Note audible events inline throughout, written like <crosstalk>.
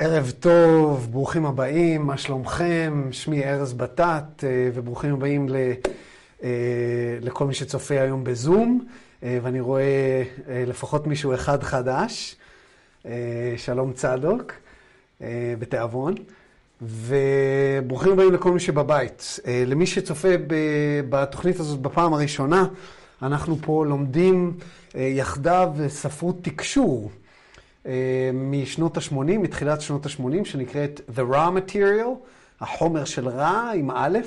ערב טוב, ברוכים הבאים, מה שלומכם? שמי ארז בטט, וברוכים הבאים ל, לכל מי שצופה היום בזום, ואני רואה לפחות מישהו אחד חדש, שלום צדוק, בתיאבון, וברוכים הבאים לכל מי שבבית. למי שצופה בתוכנית הזאת בפעם הראשונה, אנחנו פה לומדים יחדיו ספרות תקשור. משנות ה-80, מתחילת שנות ה-80, שנקראת The Raw Material, החומר של רע עם א',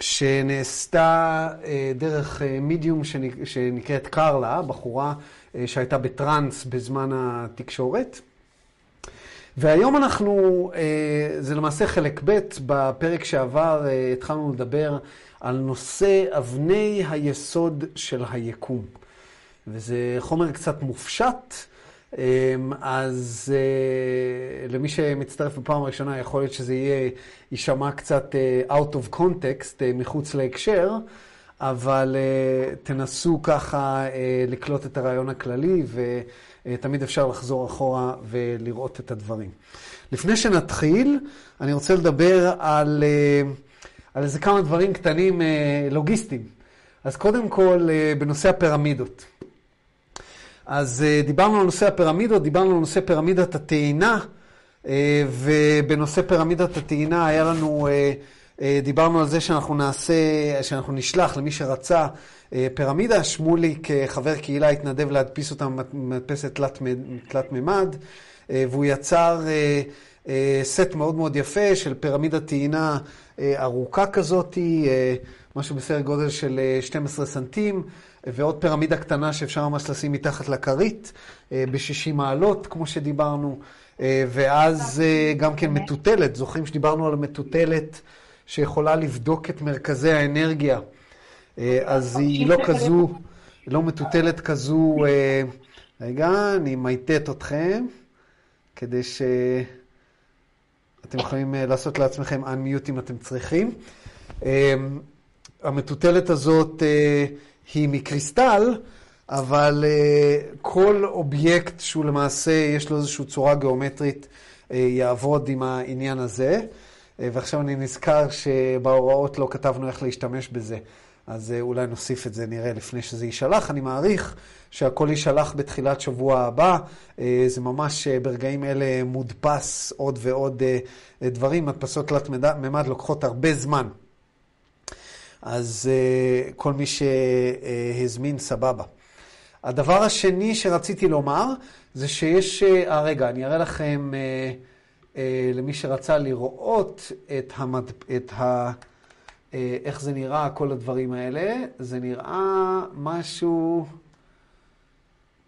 שנעשתה דרך מידיום שנקראת קרלה, בחורה שהייתה בטראנס בזמן התקשורת. והיום אנחנו, זה למעשה חלק ב', בפרק שעבר התחלנו לדבר על נושא אבני היסוד של היקום. וזה חומר קצת מופשט, אז למי שמצטרף בפעם הראשונה, יכול להיות שזה יהיה, יישמע קצת out of context, מחוץ להקשר, אבל תנסו ככה לקלוט את הרעיון הכללי, ותמיד אפשר לחזור אחורה ולראות את הדברים. לפני שנתחיל, אני רוצה לדבר על, על איזה כמה דברים קטנים לוגיסטיים. אז קודם כל, בנושא הפירמידות. אז דיברנו על נושא הפירמידות, דיברנו על נושא פירמידת הטעינה, ובנושא פירמידת הטעינה היה לנו, דיברנו על זה שאנחנו נעשה, שאנחנו נשלח למי שרצה פירמידה. שמוליק, חבר קהילה, התנדב להדפיס אותה מדפסת תלת מימד, והוא יצר סט מאוד מאוד יפה של פירמידת טעינה ארוכה כזאת, משהו בסדר גודל של 12 סנטים. ועוד פירמידה קטנה שאפשר ממש לשים מתחת לכרית, ב-60 מעלות, כמו שדיברנו, ואז גם כן מטוטלת, זוכרים שדיברנו על מטוטלת שיכולה לבדוק את מרכזי האנרגיה, אז היא לא כזו, לא מטוטלת כזו, רגע, אני מייטט אתכם, כדי שאתם יכולים לעשות לעצמכם unmute אם אתם צריכים. המטוטלת הזאת היא מקריסטל, אבל uh, כל אובייקט שהוא למעשה, יש לו איזושהי צורה גיאומטרית, uh, יעבוד עם העניין הזה. Uh, ועכשיו אני נזכר שבהוראות לא כתבנו איך להשתמש בזה. אז אולי נוסיף את זה, נראה, לפני שזה יישלח. אני מעריך שהכל יישלח בתחילת שבוע הבא. זה ממש ברגעים אלה מודפס עוד ועוד דברים. הדפסות תלת מימד לוקחות הרבה זמן. אז uh, כל מי שהזמין, סבבה. הדבר השני שרציתי לומר, זה שיש... אה, רגע, אני אראה לכם, uh, uh, למי שרצה לראות את, המד... ה... uh, איך זה נראה, כל הדברים האלה. זה נראה משהו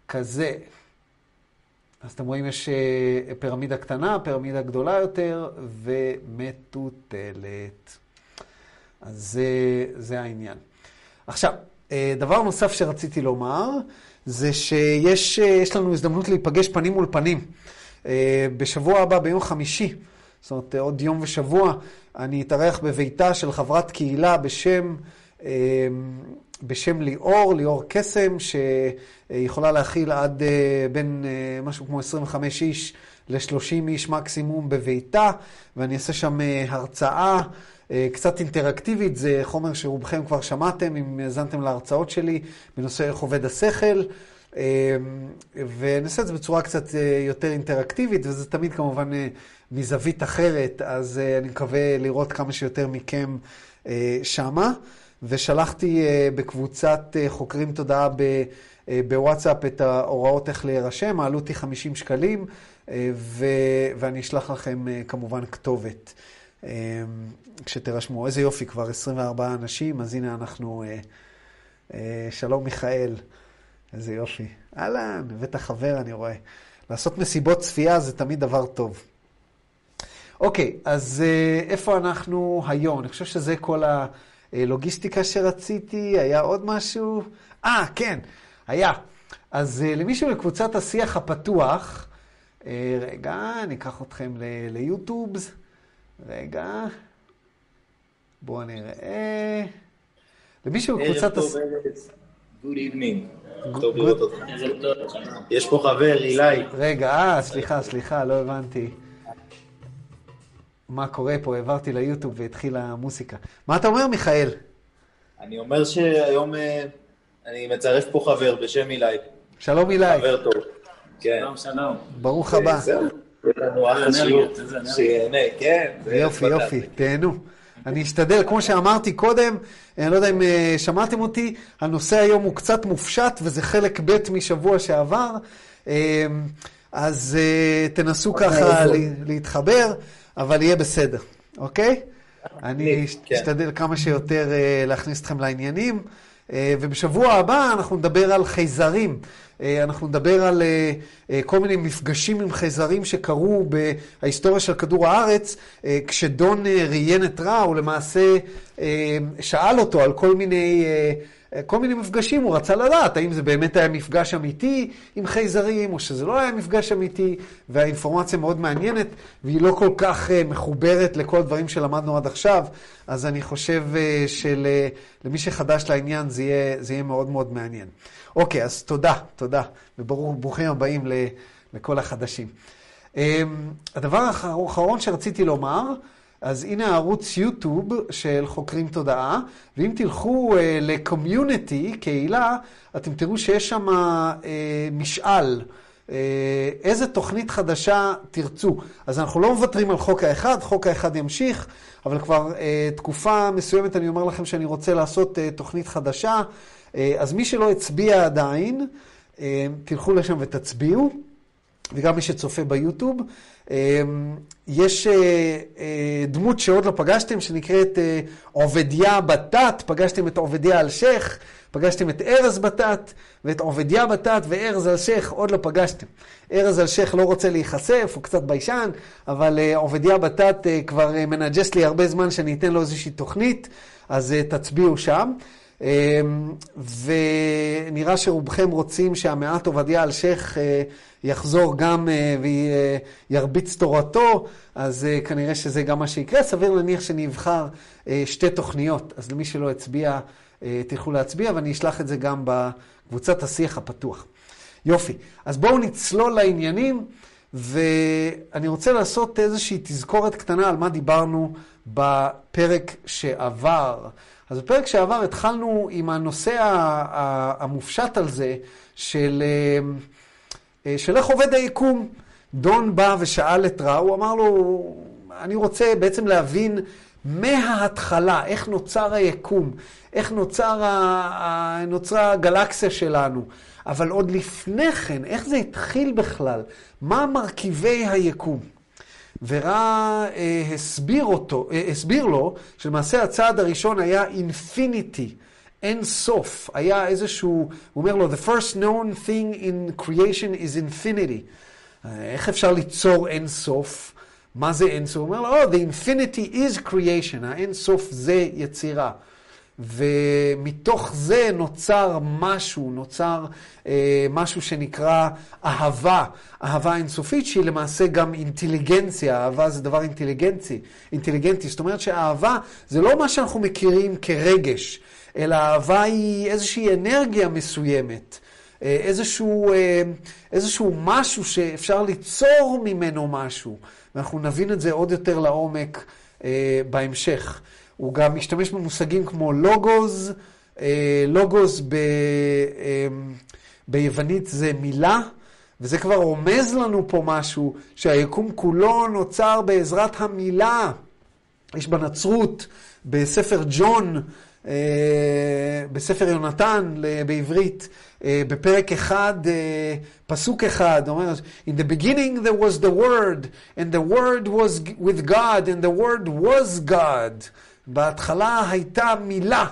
כזה. אז אתם רואים, יש uh, פירמידה קטנה, פירמידה גדולה יותר, ומטוטלת. אז זה, זה העניין. עכשיו, דבר נוסף שרציתי לומר, זה שיש לנו הזדמנות להיפגש פנים מול פנים. בשבוע הבא, ביום חמישי, זאת אומרת, עוד יום ושבוע, אני אתארח בביתה של חברת קהילה בשם, בשם ליאור, ליאור קסם, שיכולה להכיל עד בין משהו כמו 25 איש ל-30 איש מקסימום בביתה, ואני אעשה שם הרצאה. קצת אינטראקטיבית, זה חומר שרובכם כבר שמעתם, אם האזנתם להרצאות שלי בנושא איך עובד השכל, ונעשה את זה בצורה קצת יותר אינטראקטיבית, וזה תמיד כמובן מזווית אחרת, אז אני מקווה לראות כמה שיותר מכם שמה. ושלחתי בקבוצת חוקרים תודעה בוואטסאפ את ההוראות איך להירשם, העלות היא 50 שקלים, ואני אשלח לכם כמובן כתובת. כשתרשמו, איזה יופי, כבר 24 אנשים, אז הנה אנחנו, אה, אה, שלום מיכאל, איזה יופי. אהלן, הבאת חבר, אני רואה. לעשות מסיבות צפייה זה תמיד דבר טוב. אוקיי, אז אה, איפה אנחנו היום? אני חושב שזה כל הלוגיסטיקה שרציתי, היה עוד משהו? אה, כן, היה. אז למישהו לקבוצת השיח הפתוח, רגע, אני אקח אתכם ליוטיובס. רגע. בואו נראה. למישהו בקבוצת... ערב טוב, ארז. Good evening. טוב לראות אותך. יש פה חבר, אילי. רגע, אה, סליחה, סליחה, לא הבנתי. מה קורה פה? העברתי ליוטיוב והתחילה המוסיקה. מה אתה אומר, מיכאל? אני אומר שהיום אה, אני מצרף פה חבר בשם אילי. שלום אילי. חבר טוב. כן. שלום, שלום. ברוך הבא. אה, זהו, לנו אחלה שיעור. שיהנה, כן. יופי, יופי, תהנו. אני אשתדל, כמו שאמרתי קודם, אני לא יודע אם אה, שמעתם אותי, הנושא היום הוא קצת מופשט, וזה חלק ב' משבוע שעבר, אה, אז אה, תנסו ככה להתחבר, אבל יהיה בסדר, אוקיי? אני כן. אשתדל כמה שיותר להכניס אתכם לעניינים. ובשבוע הבא אנחנו נדבר על חייזרים. אה, אנחנו נדבר על אה, אה, כל מיני מפגשים עם חייזרים שקרו בהיסטוריה של כדור הארץ, כשדון ראיין את הוא למעשה שאל אותו על כל מיני... כל מיני מפגשים, הוא רצה לדעת האם זה באמת היה מפגש אמיתי עם חייזרים, או שזה לא היה מפגש אמיתי, והאינפורמציה מאוד מעניינת, והיא לא כל כך מחוברת לכל הדברים שלמדנו עד עכשיו, אז אני חושב שלמי שחדש לעניין זה יהיה, זה יהיה מאוד מאוד מעניין. אוקיי, אז תודה, תודה, וברוכים הבאים לכל החדשים. אמ, הדבר האחרון שרציתי לומר, אז הנה הערוץ יוטיוב של חוקרים תודעה, ואם תלכו uh, לקומיוניטי, קהילה, אתם תראו שיש שם uh, משאל. Uh, איזה תוכנית חדשה תרצו. אז אנחנו לא מוותרים על חוק האחד, חוק האחד ימשיך, אבל כבר uh, תקופה מסוימת אני אומר לכם שאני רוצה לעשות uh, תוכנית חדשה. אה, אז מי שלא הצביע עדיין, אה, תלכו לשם ותצביעו, וגם מי שצופה ביוטיוב. אה, יש דמות שעוד לא פגשתם, שנקראת עובדיה בתת, פגשתם את עובדיה אלשיך, פגשתם את ארז בתת, ואת עובדיה בתת וארז אלשיך עוד לא פגשתם. ארז אלשיך לא רוצה להיחשף, הוא קצת ביישן, אבל עובדיה בתת כבר מנג'ס לי הרבה זמן שאני אתן לו איזושהי תוכנית, אז תצביעו שם. אמ, ונראה שרובכם רוצים שהמעט עובדיה אלשיך אה, יחזור גם אה, וירביץ תורתו, אז אה, כנראה שזה גם מה שיקרה. סביר להניח שאני אבחר שתי תוכניות, אז למי שלא הצביע, תלכו להצביע, ואני אשלח את זה גם בקבוצת השיח הפתוח. יופי, אז בואו נצלול לעניינים, ואני רוצה לעשות איזושהי תזכורת קטנה על מה דיברנו בפרק שעבר. אז בפרק שעבר התחלנו עם הנושא המופשט על זה של, אה, של איך עובד היקום. דון בא ושאל את רע, הוא אמר לו, אני רוצה בעצם להבין מההתחלה, איך נוצר היקום, איך נוצר ה... נוצרה הגלקסיה שלנו. אבל עוד לפני כן, איך זה התחיל בכלל? מה מרכיבי היקום? ורע אה, הסביר, אה, הסביר לו שלמעשה הצעד הראשון היה אינפיניטי, אין סוף. היה איזשהו, הוא אומר לו, the first known thing in creation is infinity. אה, איך אפשר ליצור אין סוף? מה זה אין סוף? הוא אומר לו, oh, the infinity is creation, האין סוף זה יצירה. ומתוך זה נוצר משהו, נוצר אה, משהו שנקרא אהבה, אהבה אינסופית שהיא למעשה גם אינטליגנציה, אהבה זה דבר אינטליגנצי, אינטליגנטי, זאת אומרת שאהבה זה לא מה שאנחנו מכירים כרגש, אלא אהבה היא איזושהי אנרגיה מסוימת. אה, איזשהו, אה, איזשהו משהו שאפשר ליצור ממנו משהו, ואנחנו נבין את זה עוד יותר לעומק אה, בהמשך. הוא גם משתמש במושגים כמו לוגוז, אה, לוגוז ב, אה, ביוונית זה מילה, וזה כבר רומז לנו פה משהו, שהיקום כולו נוצר בעזרת המילה. יש בנצרות, בספר ג'ון, בספר יונתן בעברית, בפרק אחד, פסוק אחד, אומר, In the beginning there was the word, and the word was with God, and the word was God. בהתחלה הייתה מילה,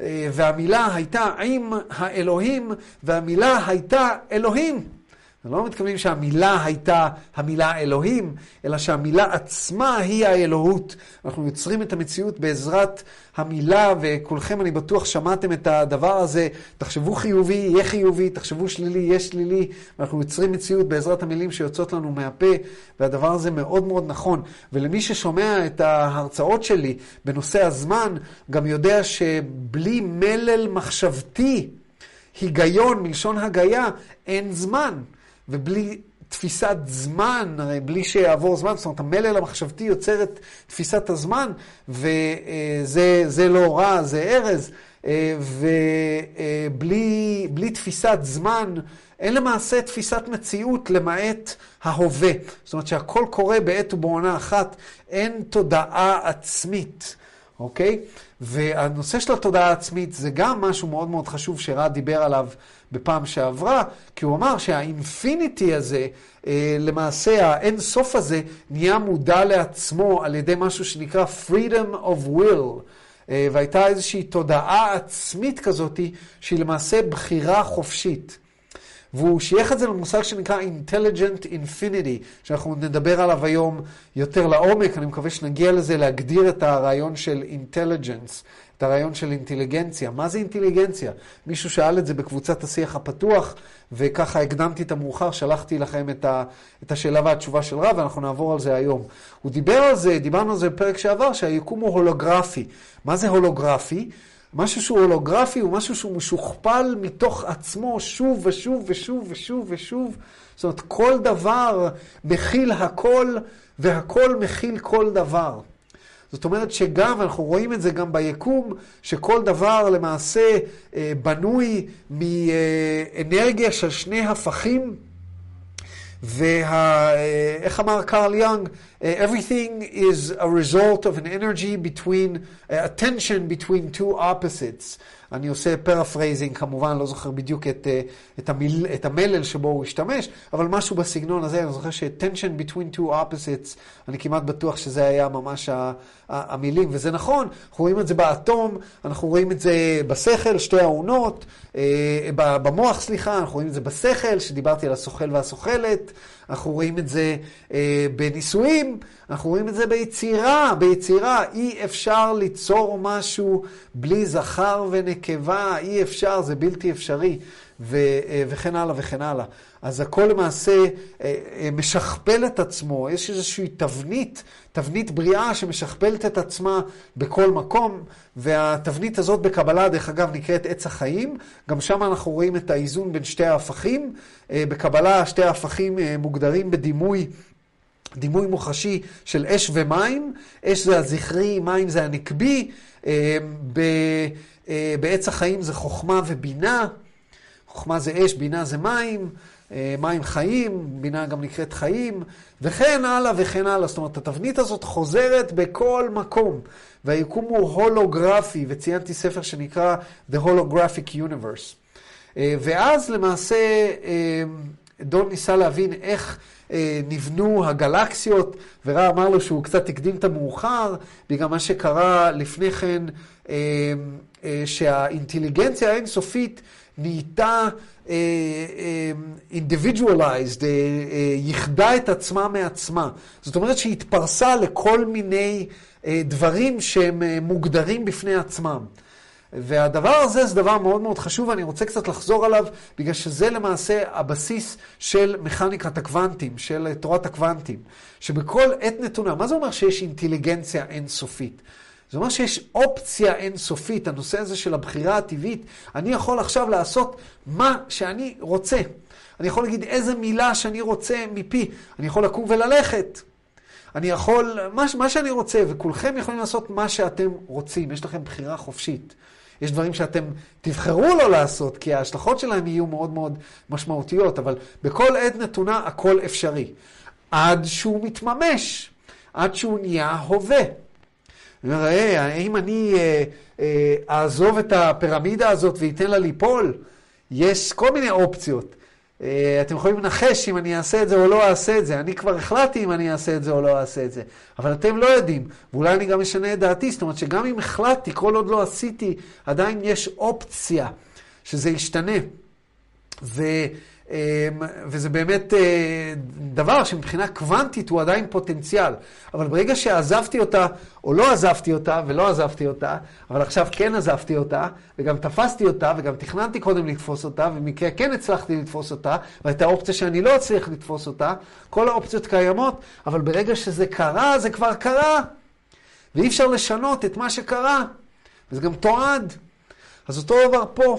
אה, והמילה הייתה עם האלוהים, והמילה הייתה אלוהים. לא מתכוונים שהמילה הייתה המילה אלוהים, אלא שהמילה עצמה היא האלוהות. אנחנו יוצרים את המציאות בעזרת המילה, וכולכם, אני בטוח, שמעתם את הדבר הזה. תחשבו חיובי, יהיה חיובי, תחשבו שלילי, יהיה שלילי. ואנחנו יוצרים מציאות בעזרת המילים שיוצאות לנו מהפה, והדבר הזה מאוד מאוד נכון. ולמי ששומע את ההרצאות שלי בנושא הזמן, גם יודע שבלי מלל מחשבתי, היגיון, מלשון הגיה, אין זמן. ובלי תפיסת זמן, הרי בלי שיעבור זמן, זאת אומרת, המלל המחשבתי יוצר את תפיסת הזמן, וזה לא רע, זה ארז, ובלי תפיסת זמן, אין למעשה תפיסת מציאות למעט ההווה. זאת אומרת שהכל קורה בעת ובעונה אחת, אין תודעה עצמית, אוקיי? והנושא של התודעה העצמית זה גם משהו מאוד מאוד חשוב שרד דיבר עליו בפעם שעברה, כי הוא אמר שהאינפיניטי הזה, אה, למעשה האין סוף הזה, נהיה מודע לעצמו על ידי משהו שנקרא freedom of will. אה, והייתה איזושהי תודעה עצמית כזאת, שהיא למעשה בחירה חופשית. והוא שייך את זה למושג שנקרא Intelligent Infinity, שאנחנו נדבר עליו היום יותר לעומק, אני מקווה שנגיע לזה, להגדיר את הרעיון של Intelligence, את הרעיון של אינטליגנציה. מה זה אינטליגנציה? מישהו שאל את זה בקבוצת השיח הפתוח, וככה הקדמתי את המאוחר, שלחתי לכם את, ה, את השאלה והתשובה של רב, ואנחנו נעבור על זה היום. הוא דיבר על זה, דיברנו על זה בפרק שעבר, שהיקום הוא הולוגרפי. מה זה הולוגרפי? משהו שהוא הולוגרפי הוא משהו שהוא משוכפל מתוך עצמו שוב ושוב ושוב ושוב ושוב. זאת אומרת, כל דבר מכיל הכל, והכל מכיל כל דבר. זאת אומרת שגם, אנחנו רואים את זה גם ביקום, שכל דבר למעשה אה, בנוי מאנרגיה של שני הפכים. ואיך אמר קרל יונג? Everything is a result of an energy between, a tension between two opposites. אני עושה paraphrasing כמובן, לא זוכר בדיוק את, אה, את, המיל, את המלל שבו הוא השתמש, אבל משהו בסגנון הזה, אני זוכר ש-tension between two opposites, אני כמעט בטוח שזה היה ממש המילים, וזה נכון, אנחנו רואים את זה באטום, אנחנו רואים את זה בשכל, שתי האונות, אה, במוח, סליחה, אנחנו רואים את זה בשכל, שדיברתי על הסוכל והסוכלת, אנחנו רואים את זה אה, בניסויים, אנחנו רואים את זה ביצירה, ביצירה. אי אפשר ליצור משהו בלי זכר ונקבה, אי אפשר, זה בלתי אפשרי, ו, אה, וכן הלאה וכן הלאה. אז הכל למעשה אה, אה, משכפל את עצמו, יש איזושהי תבנית, תבנית בריאה שמשכפלת את עצמה בכל מקום, והתבנית הזאת בקבלה, דרך אגב, נקראת עץ החיים. גם שם אנחנו רואים את האיזון בין שתי ההפכים. בקבלה שתי ההפכים מוגדרים בדימוי דימוי מוחשי של אש ומים, אש זה הזכרי, מים זה הנקבי, בעץ החיים זה חוכמה ובינה, חוכמה זה אש, בינה זה מים, אה, מים חיים, בינה גם נקראת חיים, וכן הלאה וכן הלאה. זאת אומרת, התבנית הזאת חוזרת בכל מקום, והיקום הוא הולוגרפי, וציינתי ספר שנקרא The Holographic Universe. אה, ואז למעשה אה, דון ניסה להבין איך נבנו הגלקסיות, ורע אמר לו שהוא קצת הקדים את המאוחר, בגלל מה שקרה לפני כן, שהאינטליגנציה האינסופית נהייתה uh, ייחדה את עצמה מעצמה. זאת אומרת שהיא התפרסה לכל מיני דברים שהם מוגדרים בפני עצמם. והדבר הזה זה דבר מאוד מאוד חשוב, ואני רוצה קצת לחזור עליו, בגלל שזה למעשה הבסיס של מכניקת הקוונטים, של תורת הקוונטים. שבכל עת נתונה, מה זה אומר שיש אינטליגנציה אינסופית? זה אומר שיש אופציה אינסופית, הנושא הזה של הבחירה הטבעית. אני יכול עכשיו לעשות מה שאני רוצה. אני יכול להגיד איזה מילה שאני רוצה מפי. אני יכול לקום וללכת. אני יכול, מה, מה שאני רוצה, וכולכם יכולים לעשות מה שאתם רוצים. יש לכם בחירה חופשית. יש דברים שאתם תבחרו לא לעשות, כי ההשלכות שלהם יהיו מאוד מאוד משמעותיות, אבל בכל עת נתונה הכל אפשרי. עד שהוא מתממש, עד שהוא נהיה הווה. היי, האם אני אה, אה, אעזוב את הפירמידה הזאת ואתן לה ליפול? יש כל מיני אופציות. אה, אתם יכולים לנחש אם אני אעשה את זה או לא אעשה את זה. אני כבר החלטתי אם אני אעשה את זה או לא אעשה את זה. אבל אתם לא יודעים, ואולי אני גם אשנה את דעתי. זאת אומרת שגם אם החלטתי, כל עוד לא עשיתי, עדיין יש אופציה שזה ישתנה. ו... אמ, וזה באמת אה, דבר שמבחינה קוונטית הוא עדיין פוטנציאל. אבל ברגע שעזבתי אותה, או לא עזבתי אותה, ולא עזבתי אותה, אבל עכשיו כן עזבתי אותה, וגם תפסתי אותה, וגם תכננתי קודם לתפוס אותה, ובמקרה כן הצלחתי לתפוס אותה, והייתה אופציה שאני לא אצליח לתפוס אותה, כל האופציות קיימות, אבל ברגע שזה קרה, זה כבר קרה. ואי אפשר לשנות את מה שקרה, וזה גם תועד. אז אותו דבר פה.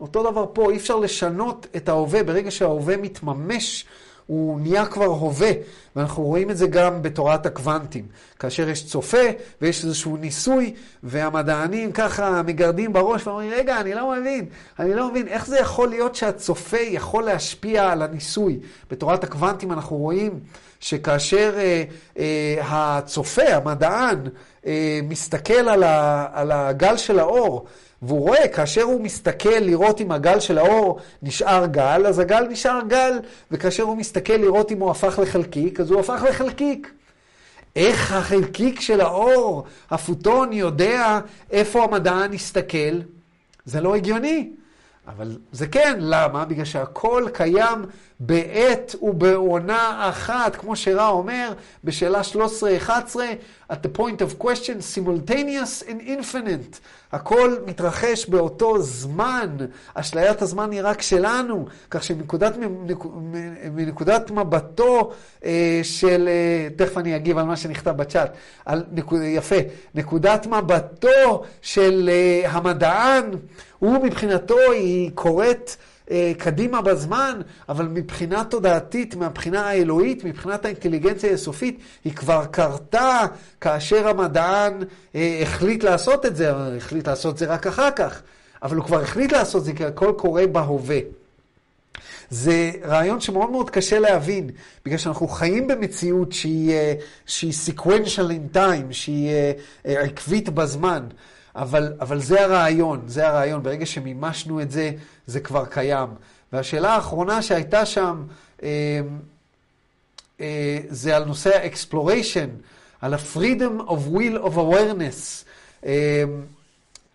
אותו דבר פה, אי אפשר לשנות את ההווה. ברגע שההווה מתממש, הוא נהיה כבר הווה, ואנחנו רואים את זה גם בתורת הקוונטים. כאשר יש צופה ויש איזשהו ניסוי, והמדענים ככה מגרדים בראש ואומרים, רגע, אני לא מבין, אני לא מבין, איך זה יכול להיות שהצופה יכול להשפיע על הניסוי? בתורת הקוונטים אנחנו רואים שכאשר אה, אה, הצופה, המדען, אה, מסתכל על, ה, על הגל של האור, והוא רואה, כאשר הוא מסתכל לראות אם הגל של האור נשאר גל, אז הגל נשאר גל, וכאשר הוא מסתכל לראות אם הוא הפך לחלקיק, אז הוא הפך לחלקיק. איך החלקיק של האור, הפוטון, יודע איפה המדען יסתכל? זה לא הגיוני. אבל זה כן, למה? בגלל שהכל קיים בעת ובעונה אחת, כמו שרע אומר בשאלה 13-11, at the point of question, simultaneous and infinite. הכל מתרחש באותו זמן, אשליית הזמן היא רק שלנו, כך שמנקודת מנקודת מבטו אה, של, אה, תכף אני אגיב על מה שנכתב בצ'אט, על, יפה, נקודת מבטו של אה, המדען, הוא מבחינתו, היא קוראת אה, קדימה בזמן, אבל מבחינה תודעתית, מהבחינה האלוהית, מבחינת האינטליגנציה הסופית, היא כבר קרתה כאשר המדען אה, החליט לעשות את זה, החליט לעשות זה רק אחר כך, אבל הוא כבר החליט לעשות זה כי הכל קורה בהווה. זה רעיון שמאוד מאוד קשה להבין, בגלל שאנחנו חיים במציאות שהיא, אה, שהיא sequential in time, שהיא עקבית בזמן. אבל, אבל זה הרעיון, זה הרעיון. ברגע שמימשנו את זה, זה כבר קיים. והשאלה האחרונה שהייתה שם, אה, אה, זה על נושא ה-exploration, על ה-freedom of will of awareness. אה,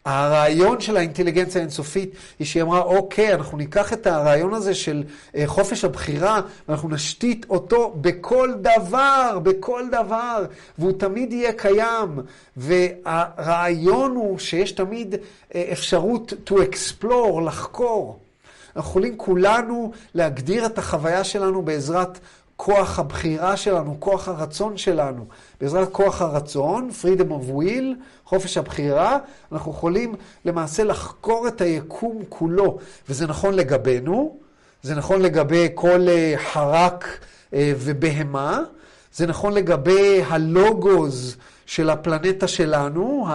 הרעיון של האינטליגנציה האינסופית היא שהיא אמרה, אוקיי, אנחנו ניקח את הרעיון הזה של אה, חופש הבחירה ואנחנו נשתית אותו בכל דבר, בכל דבר, והוא תמיד יהיה קיים. והרעיון הוא שיש תמיד אה, אפשרות to explore, לחקור. אנחנו יכולים כולנו להגדיר את החוויה שלנו בעזרת כוח הבחירה שלנו, כוח הרצון שלנו. בעזרת כוח הרצון, freedom of will, חופש הבחירה, אנחנו יכולים למעשה לחקור את היקום כולו. וזה נכון לגבינו, זה נכון לגבי כל אה, חרק אה, ובהמה, זה נכון לגבי הלוגוז של הפלנטה שלנו,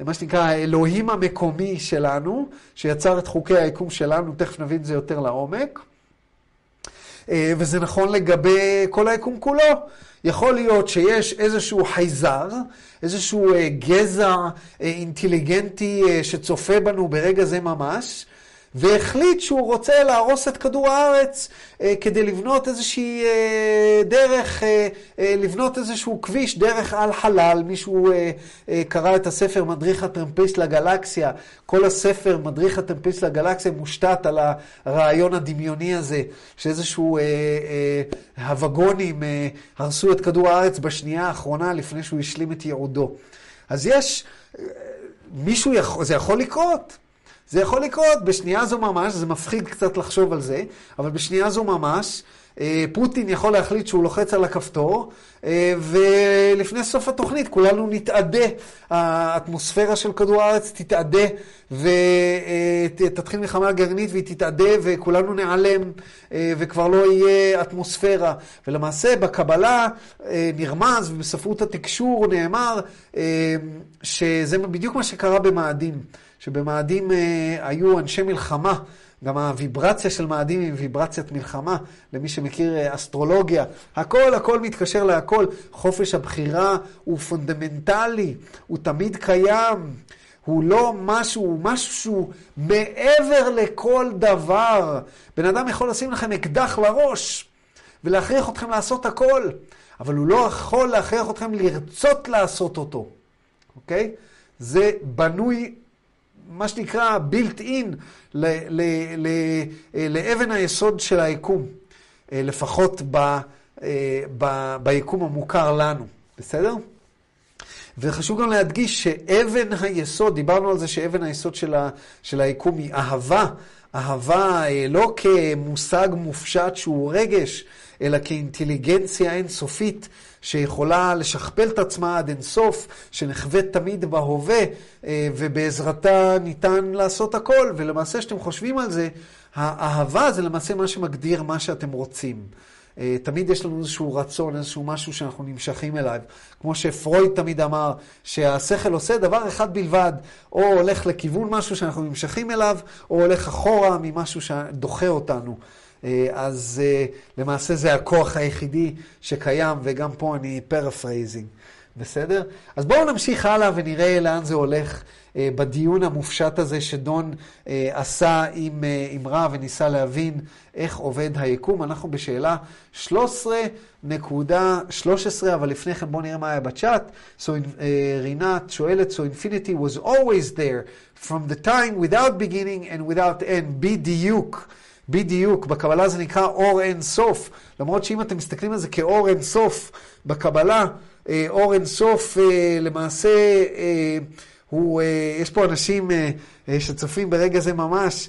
מה שנקרא האלוהים המקומי שלנו, שיצר את חוקי היקום שלנו, תכף נבין את זה יותר לעומק. אה, וזה נכון לגבי כל היקום כולו. יכול להיות שיש איזשהו חייזר, איזשהו אה, גזע אה, אינטליגנטי שצופה בנו ברגע זה ממש, והחליט שהוא רוצה להרוס את כדור הארץ אה, כדי לבנות איזושהי אה, דרך, אה, אה, לבנות איזשהו כביש, דרך על חלל. מישהו אה, אה, קרא את הספר מדריך הטרמפיסט לגלקסיה. כל הספר מדריך הטרמפיסט לגלקסיה מושתת על הרעיון הדמיוני הזה, שאיזשהו אה, אה, הווגונים אה, הרסו את כדור הארץ בשנייה האחרונה לפני שהוא השלים את ייעודו. אז יש, אה, מישהו, יכול, זה יכול לקרות. זה יכול לקרות בשנייה זו ממש, זה מפחיד קצת לחשוב על זה, אבל בשנייה זו ממש, אה, פוטין יכול להחליט שהוא לוחץ על הכפתור, אה, ולפני סוף התוכנית כולנו נתאדה, האטמוספירה של כדור הארץ תתאדה, ותתחיל מלחמה גרעינית והיא תתאדה, וכולנו ניעלם, אה, וכבר לא יהיה אטמוספירה. ולמעשה בקבלה נרמז, ובספרות התקשור נאמר, שזה בדיוק מה שקרה במאדים. שבמאדים אה, היו אנשי מלחמה. גם הוויברציה של מאדים היא ויברציית מלחמה, למי שמכיר אה, אסטרולוגיה. הכל, הכל מתקשר להכל. חופש הבחירה הוא פונדמנטלי, הוא תמיד קיים. הוא לא משהו, הוא משהו מעבר לכל דבר. בן אדם יכול לשים לכם אקדח לראש ולהכריח אתכם לעשות הכל, אבל הוא לא יכול להכריח אתכם לרצות לעשות אותו, אוקיי? זה בנוי מה שנקרא built in לאבן היסוד של היקום, אה, לפחות ב, אה, ב, ביקום המוכר לנו, בסדר? וחשוב גם להדגיש שאבן היסוד, דיברנו על זה שאבן היסוד של, ה, של היקום היא אהבה, אהבה אה, לא כמושג מופשט שהוא רגש, אלא כאינטליגנציה אינסופית שיכולה לשכפל את עצמה עד אינסוף, שנחווית תמיד בהווה, אה, ובעזרתה ניתן לעשות הכל. ולמעשה, כשאתם חושבים על זה, האהבה זה למעשה מה שמגדיר מה שאתם רוצים. אה, תמיד יש לנו איזשהו רצון, איזשהו משהו שאנחנו נמשכים אליו. כמו שפרויד תמיד אמר, שהשכל עושה דבר אחד בלבד, או הולך לכיוון משהו שאנחנו נמשכים אליו, או הולך אחורה ממשהו שדוחה אותנו. אה, אז אה, למעשה זה הכוח היחידי שקיים, וגם פה אני paraphrasing. בסדר? אז בואו נמשיך הלאה ונראה לאן זה הולך אה, בדיון המופשט הזה שדון עשה עם, עם רע וניסה להבין איך עובד היקום. אנחנו בשאלה 13.13, אבל לפני כן בואו נראה מה היה בצ'אט. So, רינת שואלת, So infinity was always there from the time without beginning and without end, בדיוק. בדיוק, בקבלה זה נקרא אור אין סוף. למרות שאם אתם מסתכלים על זה כאור אין סוף בקבלה, אה, אור אין סוף אה, למעשה אה, הוא, יש פה אנשים שצופים ברגע זה ממש,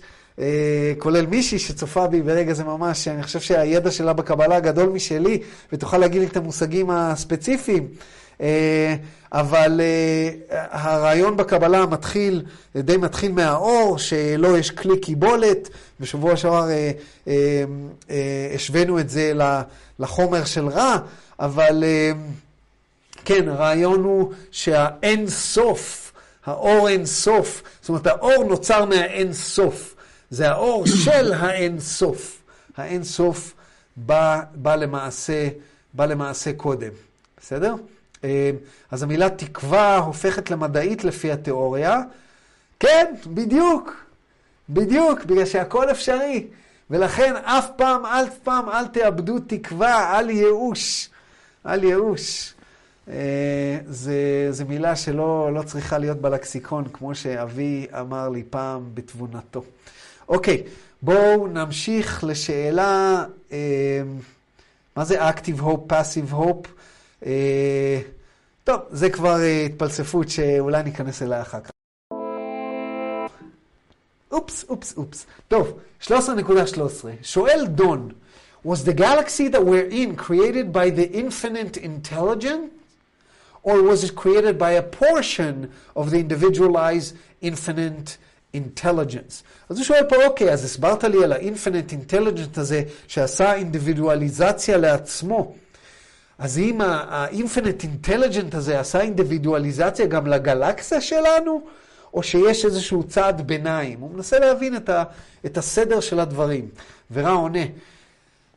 כולל מישהי שצופה בי ברגע זה ממש, שאני חושב שהידע שלה בקבלה גדול משלי, ותוכל להגיד לי את המושגים הספציפיים. אה, אבל אה, הרעיון בקבלה מתחיל, די מתחיל מהאור, שלו יש כלי קיבולת. בשבוע שעבר אה, השווינו את זה לחומר של רע, אבל כן, הרעיון הוא שהאין סוף, האור אין סוף, זאת אומרת האור נוצר מהאין סוף. זה האור של האין סוף. האין סוף בא, בא, למעשה, בא למעשה קודם, בסדר? אמ, אז המילה תקווה הופכת למדעית לפי התיאוריה. כן, בדיוק, בדיוק, בגלל שהכל אפשרי. ולכן אף פעם, אף פעם אל תאבדו תקווה, אל ייאוש. אל ייאוש. אה, זו מילה שלא לא צריכה להיות בלקסיקון, כמו שאבי אמר לי פעם בתבונתו. אוקיי, בואו נמשיך לשאלה, אמ, מה זה Active Hope, Passive Hope? אה, טוב, זה כבר אה, התפלספות שאולי ניכנס אליה אחר כך. אופס, אופס, אופס. טוב, 13.13. שואל דון, was the galaxy that we're in created by the infinite intelligence? Or was it created by a portion of the individualized infinite intelligence? אז הוא שואל פה, אוקיי, אז הסברת לי על ה-infinite intelligence הזה שעשה אינדיבידואליזציה לעצמו. אז אם ה-infinite intelligent הזה עשה אינדיבידואליזציה גם לגלקסיה שלנו, או שיש איזשהו צעד ביניים. הוא מנסה להבין את, ה, את הסדר של הדברים. ורע עונה,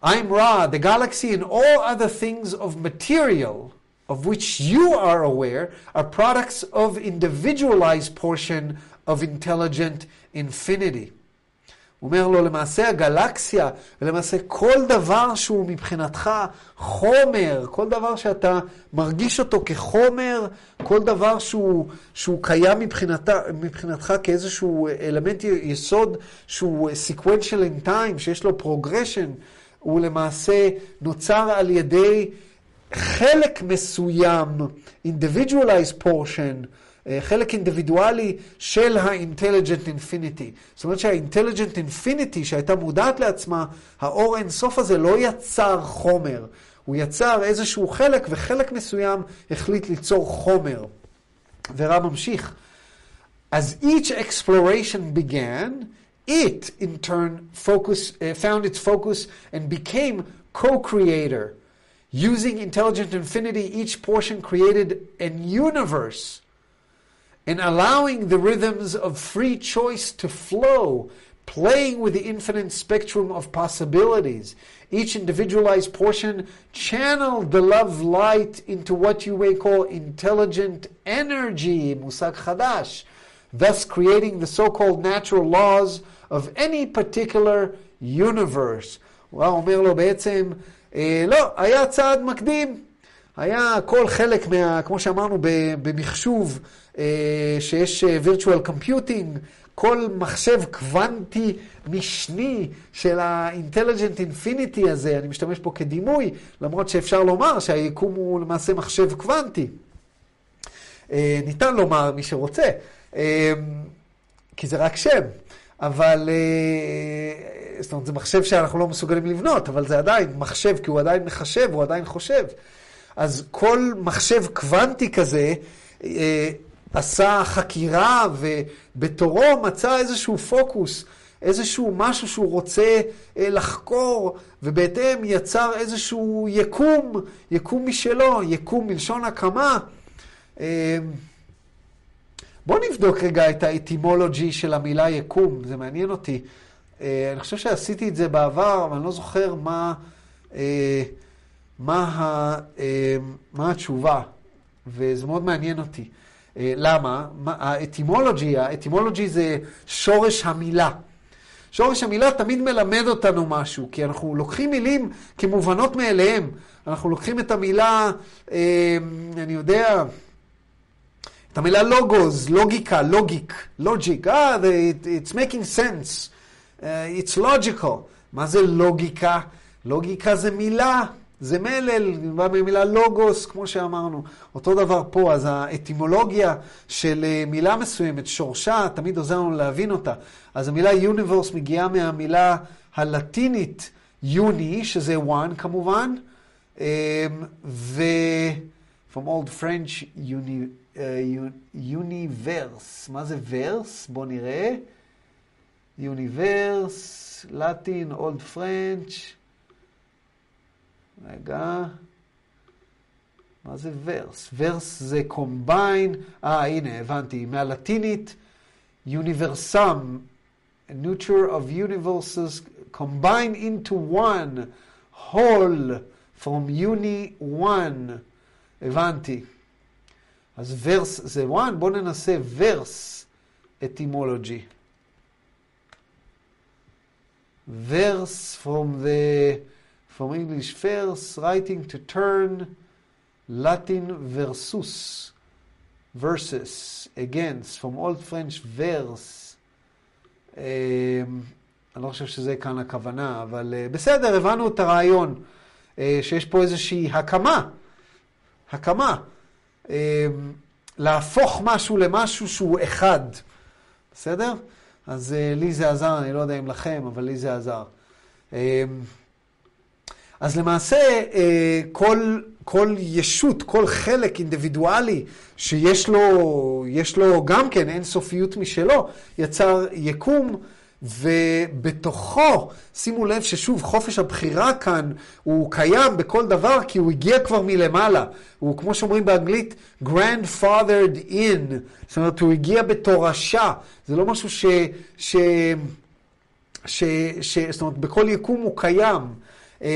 I'm Ra, the galaxy and all other things of material of which you are aware are products of individualized portion of intelligent infinity. אומר לו, למעשה הגלקסיה, ולמעשה כל דבר שהוא מבחינתך חומר, כל דבר שאתה מרגיש אותו כחומר, כל דבר שהוא, שהוא קיים מבחינת, מבחינתך כאיזשהו אלמנט יסוד שהוא sequential in time, שיש לו progression, הוא למעשה נוצר על ידי חלק מסוים, individualized portion, חלק אינדיבידואלי של ה-intelligent infinity. זאת אומרת שה-intelligent infinity שהייתה מודעת לעצמה, האור אינסוף הזה לא יצר חומר. הוא יצר איזשהו חלק, וחלק מסוים החליט ליצור חומר. ורב ממשיך. As each exploration began, it in turn focus, uh, found its focus and became co-creator. Using intelligent infinity, each portion created an universe and allowing the rhythms of free choice to flow, playing with the infinite spectrum of possibilities. Each individualized portion channeled the love light into what you may call intelligent energy, musag chadash, thus creating the so-called natural laws of any particular universe. הוא אומר לו בעצם, לא, היה צעד מקדים. היה כל חלק מה, כמו שאמרנו, במחשוב, אה, שיש אה, virtual computing, כל מחשב קוונטי משני של ה-intelligent infinity הזה, אני משתמש פה כדימוי, למרות שאפשר לומר שהיקום הוא למעשה מחשב קוונטי. אה, ניתן לומר, מי שרוצה, כי זה רק שם. אבל, זאת אומרת, זה מחשב שאנחנו לא מסוגלים לבנות, אבל זה עדיין מחשב, כי הוא עדיין מחשב, הוא עדיין חושב. אז כל מחשב קוונטי כזה אה, עשה חקירה ובתורו מצא איזשהו פוקוס, איזשהו משהו שהוא רוצה אה, לחקור, ובהתאם יצר איזשהו יקום, יקום משלו, יקום מלשון הקמה. אה, בואו נבדוק רגע את האטימולוגי של המילה יקום, זה מעניין אותי. אה, אני חושב שעשיתי את זה בעבר, אבל אני לא זוכר מה, אה, מה, ה, אה, מה התשובה, וזה מאוד מעניין אותי. למה? האטימולוגי, האטימולוגי זה שורש המילה. שורש המילה תמיד מלמד אותנו משהו, כי אנחנו לוקחים מילים כמובנות מאליהם. אנחנו לוקחים את המילה, אני יודע, את המילה לוגוז, לוגיקה, לוגיק, לוג'יק, אה, it's making sense, uh, it's logical. מה זה לוגיקה? לוגיקה זה מילה, זה מלל, בא ממילה לוגוס, כמו שאמרנו. אותו דבר פה, אז האטימולוגיה של uh, מילה מסוימת, שורשה, תמיד עוזר לנו להבין אותה. אז המילה יוניברס מגיעה מהמילה הלטינית יוני, שזה one כמובן, um, ו... from old French. יוניברס. מה זה ורס? בואו נראה. יוניברס, לטין, אולד פרנץ'. רגע. מה זה ורס? ורס זה קומביין, אה, הנה, הבנתי, מהלטינית, יוניברסם, nurture of universes combine into one, whole, from uni one, הבנתי. אז ורס זה one, בואו ננסה ורס אטימולוגי. verse from the from English verse writing to turn Latin versus verses against from old French verse um, אני לא חושב שזה כאן הכוונה, אבל uh, בסדר, הבנו את הרעיון, uh, שיש פה איזושהי הקמה, הקמה. אמ, להפוך משהו למשהו שהוא אחד, בסדר? אז uh, לי זה עזר, אני לא יודע אם לכם, אבל לי זה עזר. Um, אז למעשה, uh, כל, כל ישות, כל חלק אינדיבידואלי שיש לו, לו גם כן אינסופיות משלו, יצר יקום ובתוכו, שימו לב ששוב, חופש הבחירה כאן הוא קיים בכל דבר כי הוא הגיע כבר מלמעלה. הוא, כמו שאומרים באנגלית, grandfathered in. זאת אומרת, הוא הגיע בתורשה. זה לא משהו ש... ש... ש... ש... זאת אומרת, בכל יקום הוא קיים. אמ,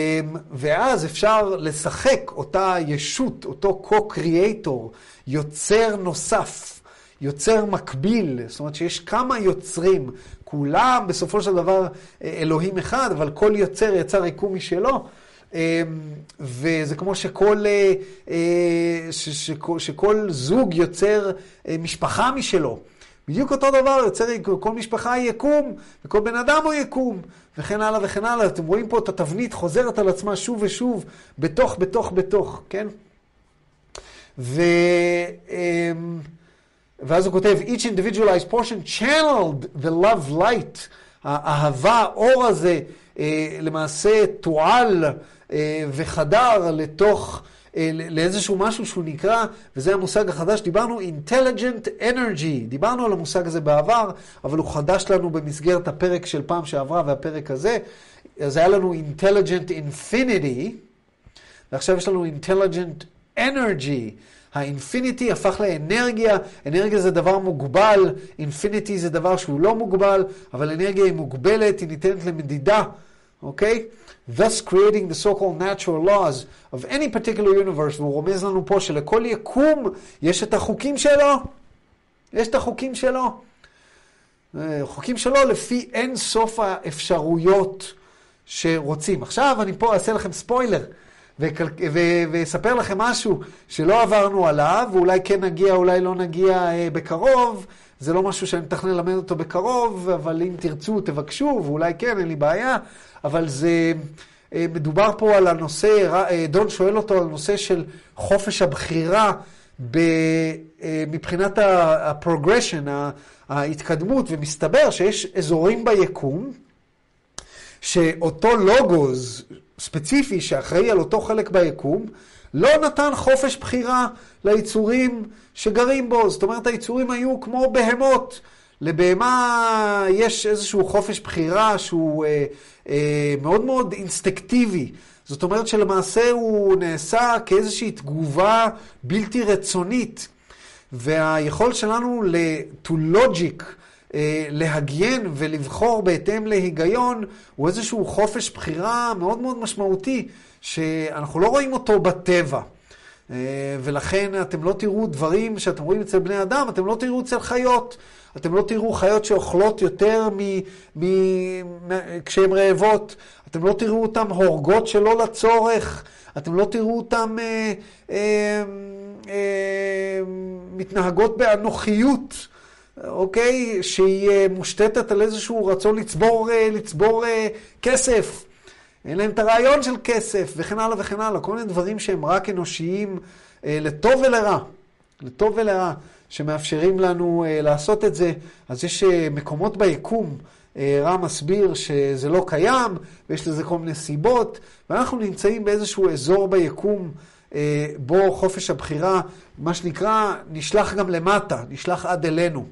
ואז אפשר לשחק אותה ישות, אותו co-creator, יוצר נוסף. יוצר מקביל, זאת אומרת שיש כמה יוצרים, כולם בסופו של דבר אה, אלוהים אחד, אבל כל יוצר יצר יקום משלו. אמ, וזה כמו שכל, אה, אה, שכל, שכל זוג יוצר משפחה משלו. בדיוק אותו דבר, יוצר, כל משפחה היא יקום, וכל בן אדם הוא יקום, וכן הלאה וכן הלאה. אתם רואים פה את התבנית חוזרת על עצמה שוב ושוב, בתוך, בתוך, בתוך, כן? ו... אמ, ואז הוא כותב, each individualized portion channeled the love light, האהבה, האור הזה, אה, למעשה תועל אה, וחדר לתוך, לאיזשהו משהו שהוא נקרא, וזה המושג החדש, דיברנו intelligent energy, דיברנו על המושג הזה בעבר, אבל הוא חדש לנו במסגרת הפרק של פעם שעברה והפרק הזה, אז היה לנו intelligent infinity, ועכשיו יש לנו intelligent energy. האינפיניטי הפך לאנרגיה, אנרגיה זה דבר מוגבל, אינפיניטי זה דבר שהוא לא מוגבל, אבל אנרגיה היא מוגבלת, היא ניתנת למדידה, אוקיי? Thus creating the so-called natural laws of any particular universe, והוא רומז לנו פה שלכל יקום יש את החוקים שלו, יש את החוקים שלו. אה, חוקים שלו לפי אין סוף האפשרויות שרוצים. עכשיו אני פה אעשה לכם ספוילר. ואספר לכם משהו שלא עברנו עליו, ואולי כן נגיע, אולי לא נגיע אה, בקרוב. זה לא משהו שאני מתכנן ללמד אותו בקרוב, אבל אם תרצו, תבקשו, ואולי כן, אין לי בעיה. אבל זה, אה, מדובר פה על הנושא, אה, דון שואל אותו על הנושא של חופש הבחירה מבחינת ה-progression, ההתקדמות, ומסתבר שיש אזורים ביקום, שאותו לוגוז ספציפי שאחראי על אותו חלק ביקום, לא נתן חופש בחירה ליצורים שגרים בו. זאת אומרת, היצורים היו כמו בהמות. לבהמה יש איזשהו חופש בחירה שהוא אה, אה, מאוד מאוד אינסטקטיבי. זאת אומרת שלמעשה הוא נעשה כאיזושהי תגובה בלתי רצונית. והיכולת שלנו to logic, להגיין ולבחור בהתאם להיגיון, הוא איזשהו חופש בחירה מאוד מאוד משמעותי, שאנחנו לא רואים אותו בטבע. אה, ולכן אתם לא תראו דברים שאתם רואים אצל בני אדם, אתם לא תראו אצל חיות. אתם לא תראו חיות שאוכלות יותר מ... מ... כשהן רעבות. אתם לא תראו אותן הורגות שלא לצורך. אתם לא תראו אותן אה, אה, אה, מתנהגות באנוכיות, אוקיי? שהיא אה, מושתתת על איזשהו רצון לצבור, אה, לצבור אה, כסף. אין להם את הרעיון של כסף, וכן הלאה וכן הלאה. כל מיני דברים שהם רק אנושיים לטוב ולרע. לטוב ולרע. שמאפשרים לנו לעשות את זה. אז יש מקומות ביקום, רם מסביר שזה לא קיים, ויש לזה כל מיני סיבות, ואנחנו נמצאים באיזשהו אזור ביקום בו חופש הבחירה, מה שנקרא, נשלח גם למטה, נשלח עד אלינו.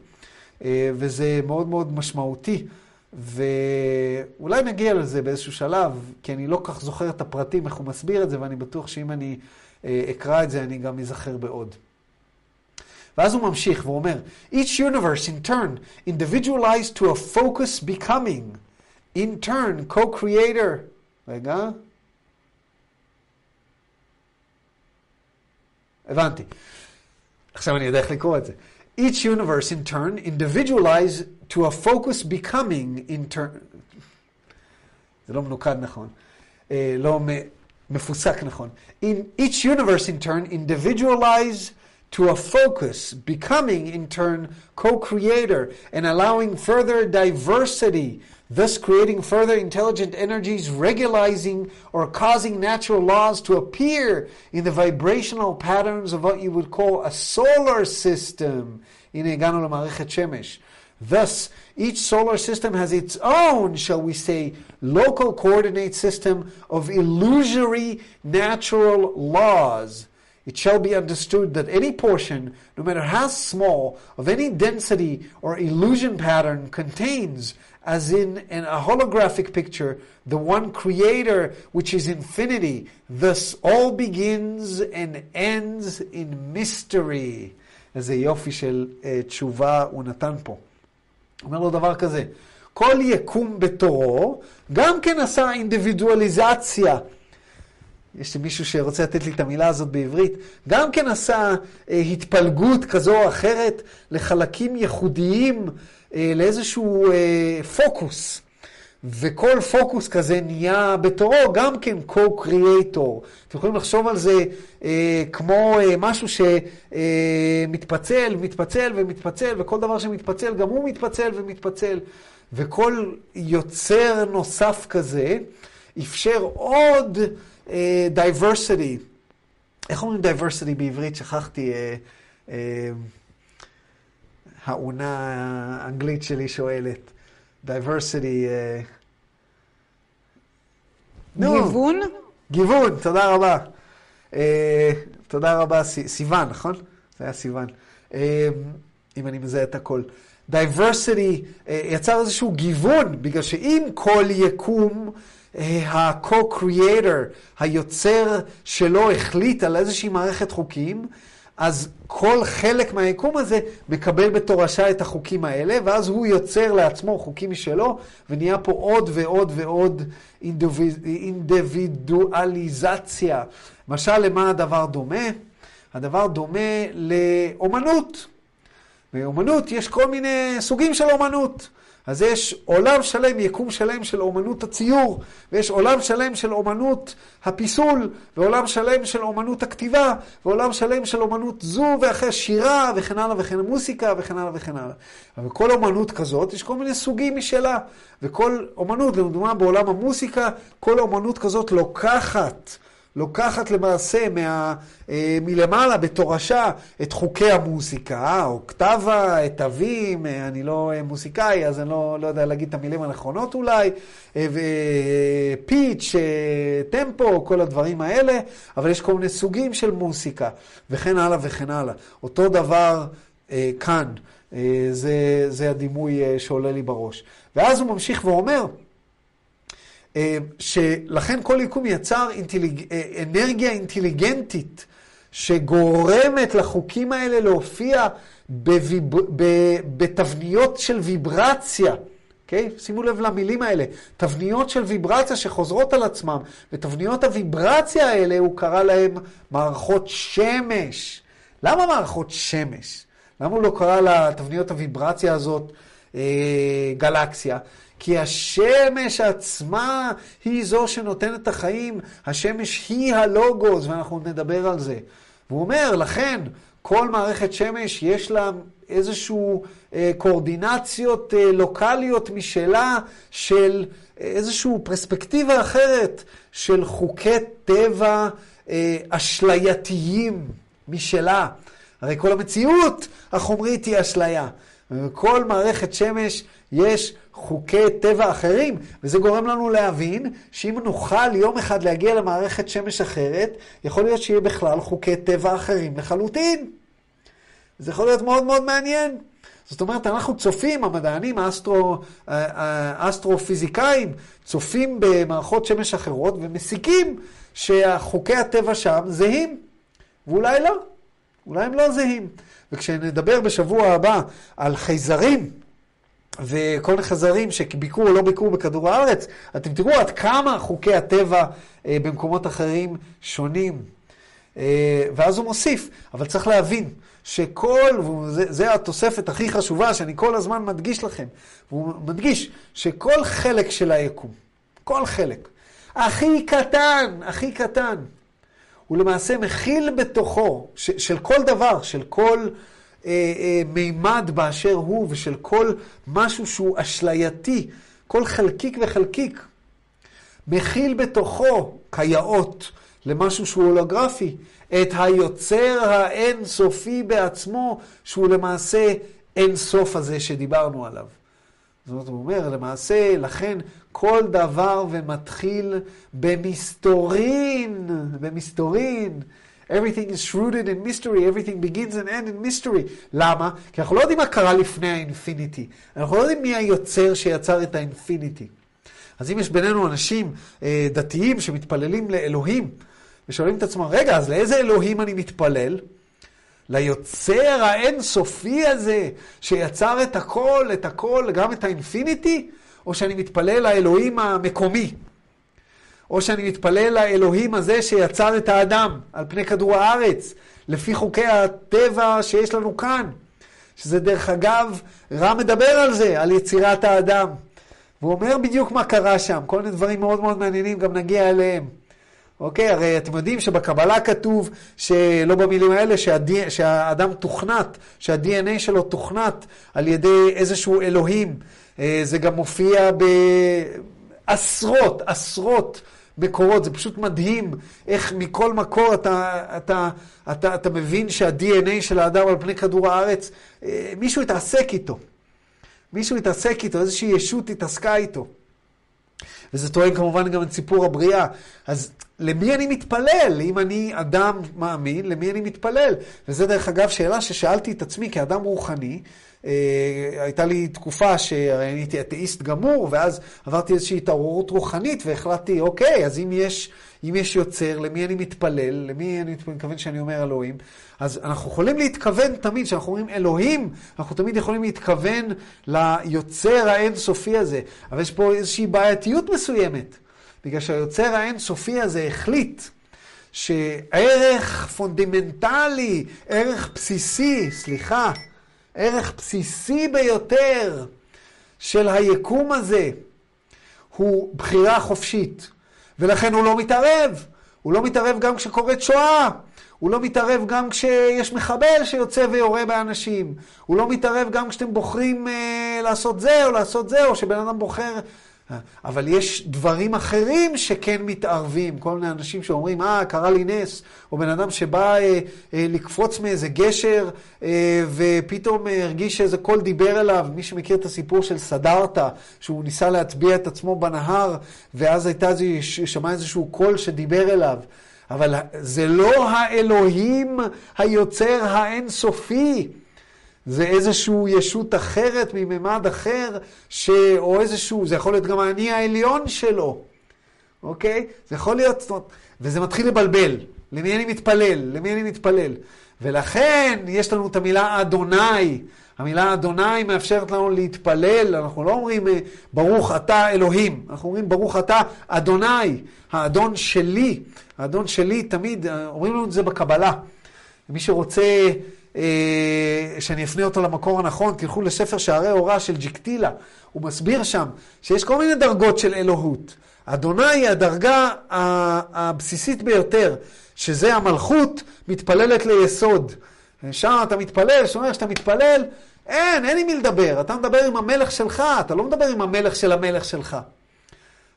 Uh, וזה מאוד מאוד משמעותי. ואולי נגיע לזה באיזשהו שלב, כי אני לא כך זוכר את הפרטים, איך הוא מסביר את זה, ואני בטוח שאם אני אקרא את זה, אני גם אזכר בעוד. ואז הוא ממשיך ואומר, each universe in turn individualized to a focus becoming, in turn co-creator. רגע. הבנתי. עכשיו אני יודע איך לקרוא את זה. Each universe in turn individualized to a focus becoming in turn. זה לא מנוקד נכון. לא מפוסק נכון. In each universe in turn individualized to a focus, becoming in turn co creator and allowing further diversity, thus creating further intelligent energies, regularizing or causing natural laws to appear in the vibrational patterns of what you would call a solar system. Thus, each solar system has its own, shall we say, local coordinate system of illusory natural laws it shall be understood that any portion, no matter how small, of any density or illusion pattern contains, as in, in a holographic picture, the one creator which is infinity. Thus all begins and ends in mystery. איזה יופי של uh, תשובה הוא נתן פה. אומר לו דבר כזה, כל יקום בתורו גם כן עשה אינדיבידואליזציה יש מישהו שרוצה לתת לי את המילה הזאת בעברית, גם כן עשה אה, התפלגות כזו או אחרת לחלקים ייחודיים, אה, לאיזשהו אה, פוקוס. וכל פוקוס כזה נהיה בתורו גם כן co-creator. אתם יכולים לחשוב על זה אה, כמו אה, משהו שמתפצל, אה, מתפצל ומתפצל, וכל דבר שמתפצל גם הוא מתפצל ומתפצל. וכל יוצר נוסף כזה אפשר עוד... diversity. איך אומרים diversity בעברית? שכחתי. אה, אה, האונה האנגלית שלי שואלת. diversity. אה... גיוון? גיוון, תודה רבה. אה, תודה רבה, סיוון, נכון? זה היה סיוון. אה, אם אני מזהה את הכל. diversity יצר איזשהו גיוון, בגלל שאם כל יקום ה- co-creator, היוצר שלו החליט על איזושהי מערכת חוקים, אז כל חלק מהיקום הזה מקבל בתורשה את החוקים האלה, ואז הוא יוצר לעצמו חוקים משלו, ונהיה פה עוד ועוד ועוד אינדיבידואליזציה. למשל, למה הדבר דומה? הדבר דומה לאומנות. באומנות יש כל מיני סוגים של אומנות. אז יש עולם שלם, יקום שלם של אומנות הציור, ויש עולם שלם של אומנות הפיסול, ועולם שלם של אומנות הכתיבה, ועולם שלם של אומנות זו ואחרי שירה, וכן הלאה וכן מוסיקה, וכן הלאה וכן הלאה. אבל כל אומנות כזאת, יש כל מיני סוגים משלה. וכל אומנות, לדוגמה בעולם המוסיקה, כל אומנות כזאת לוקחת, לוקחת למעשה מה, אה, מלמעלה בתורשה את חוקי המוזיקה, אוקטבה, את תווים, אה, אני לא אה, מוזיקאי, אז אני לא, לא יודע להגיד את המילים הנכונות אולי, ופיץ', טמפו, כל הדברים האלה, אבל יש כל מיני סוגים של מוזיקה, וכן הלאה וכן הלאה. אותו דבר כאן, זה, זה הדימוי שעולה לי בראש. ואז הוא ממשיך ואומר, שלכן כל יקום יצר אינטליג... אה, אנרגיה אינטליגנטית שגורמת לחוקים האלה להופיע בוויב... בתבניות של ויברציה. Okay? אוקיי? שימו לב למילים האלה, תבניות של ויברציה שחוזרות על עצמם, ותבניות הוויברציה האלה, הוא קרא להם מערכות שמש. למה מערכות שמש? למה הוא לא קרא לתבניות הוויברציה הזאת אה, גלקסיה? כי השמש עצמה היא זו שנותנת את החיים, השמש היא הלוגוס, ואנחנו נדבר על זה. והוא אומר, לכן, כל מערכת שמש יש לה איזשהו אה, קואורדינציות אה, לוקאליות משלה של איזושהי פרספקטיבה אחרת של חוקי טבע אה, אשלייתיים משלה. הרי כל המציאות החומרית היא אשליה. ובכל מערכת שמש יש חוקי טבע אחרים, וזה גורם לנו להבין שאם נוכל יום אחד להגיע למערכת שמש אחרת, יכול להיות שיהיה בכלל חוקי טבע אחרים לחלוטין. זה יכול להיות מאוד מאוד מעניין. זאת אומרת, אנחנו צופים, המדענים האסטרו, האסטרופיזיקאים, צופים במערכות שמש אחרות ומסיקים שחוקי הטבע שם זהים, ואולי לא, אולי הם לא זהים. וכשנדבר בשבוע הבא על חייזרים, וכל מיני חזרים שביקרו או לא ביקרו בכדור הארץ, אתם תראו עד כמה חוקי הטבע אה, במקומות אחרים שונים. אה, ואז הוא מוסיף, אבל צריך להבין שכל, וזה התוספת הכי חשובה שאני כל הזמן מדגיש לכם, והוא מדגיש שכל חלק של היקום, כל חלק, הכי קטן, הכי קטן, הוא למעשה מכיל בתוכו, ש, של כל דבר, של כל מימד באשר הוא, ושל כל משהו שהוא אשלייתי, כל חלקיק וחלקיק, מכיל בתוכו, כיאות, למשהו שהוא הולוגרפי, את היוצר האינסופי בעצמו, שהוא למעשה אינסוף הזה שדיברנו עליו. זאת אומרת, למעשה, לכן כל דבר ומתחיל במסתורין, במסתורין. Everything is rooted in mystery, everything begins and ends in mystery. למה? כי אנחנו לא יודעים מה קרה לפני האינפיניטי. אנחנו לא יודעים מי היוצר שיצר את האינפיניטי. אז אם יש בינינו אנשים אה, דתיים שמתפללים לאלוהים, ושואלים את עצמם, רגע, אז לאיזה אלוהים אני מתפלל? ליוצר האינסופי הזה, שיצר את הכל, את הכל, גם את האינפיניטי? או שאני מתפלל לאלוהים המקומי? או שאני מתפלל לאלוהים הזה שיצר את האדם על פני כדור הארץ, לפי חוקי הטבע שיש לנו כאן. שזה דרך אגב, רע מדבר על זה, על יצירת האדם. והוא אומר בדיוק מה קרה שם, כל מיני דברים מאוד מאוד מעניינים, גם נגיע אליהם. אוקיי, הרי אתם יודעים שבקבלה כתוב, שלא במילים האלה, שהדי, שהאדם תוכנת, שה-DNA שלו תוכנת על ידי איזשהו אלוהים. אה, זה גם מופיע בעשרות, עשרות מקורות, זה פשוט מדהים איך מכל מקור אתה, אתה, אתה, אתה מבין שה-DNA של האדם על פני כדור הארץ, אה, מישהו התעסק איתו. מישהו התעסק איתו, איזושהי ישות התעסקה איתו. וזה טוען כמובן גם את סיפור הבריאה. אז למי אני מתפלל? אם אני אדם מאמין, למי אני מתפלל? וזה דרך אגב שאלה ששאלתי את עצמי כאדם רוחני. אה, הייתה לי תקופה שהייתי אתאיסט גמור, ואז עברתי איזושהי התעוררות רוחנית והחלטתי, אוקיי, אז אם יש, אם יש יוצר, למי אני מתפלל? למי אני מתכוון שאני אומר אלוהים? אז אנחנו יכולים להתכוון תמיד, כשאנחנו אומרים אלוהים, אנחנו תמיד יכולים להתכוון ליוצר האינסופי הזה. אבל יש פה איזושהי בעייתיות מסוימת, בגלל שהיוצר האינסופי הזה החליט שערך פונדמנטלי, ערך בסיסי, סליחה, ערך בסיסי ביותר של היקום הזה הוא בחירה חופשית. ולכן הוא לא מתערב. הוא לא מתערב גם כשקורית שואה. הוא לא מתערב גם כשיש מחבל שיוצא ויורה באנשים. הוא לא מתערב גם כשאתם בוחרים אה, לעשות זה או לעשות זה, או שבן אדם בוחר אבל יש דברים אחרים שכן מתערבים. כל מיני אנשים שאומרים, אה, קרה לי נס, או בן אדם שבא אה, אה, לקפוץ מאיזה גשר, אה, ופתאום אה, הרגיש שאיזה קול דיבר אליו. מי שמכיר את הסיפור של סדרתא, שהוא ניסה להטביע את עצמו בנהר, ואז הייתה, שמע איזשהו קול שדיבר אליו. אבל זה לא האלוהים היוצר האינסופי. זה איזושהי ישות אחרת מממד אחר, ש... או איזשהו, זה יכול להיות גם האני העליון שלו, אוקיי? זה יכול להיות, וזה מתחיל לבלבל. למי אני מתפלל? למי אני מתפלל? ולכן יש לנו את המילה אדוני. המילה אדוני מאפשרת לנו להתפלל, אנחנו לא אומרים אה, ברוך אתה אלוהים, אנחנו אומרים ברוך אתה אדוני, האדון שלי. האדון שלי תמיד, אה, אומרים לנו את זה בקבלה. מי שרוצה שאני אפנה אותו למקור הנכון, תלכו לספר שערי הוראה של ג'יקטילה, הוא מסביר שם שיש כל מיני דרגות של אלוהות. אדוני היא הדרגה הבסיסית ביותר, שזה המלכות מתפללת ליסוד. שם אתה מתפלל, שאומר שאתה מתפלל, אין, אין עם מי לדבר. אתה מדבר עם המלך שלך, אתה לא מדבר עם המלך של המלך שלך.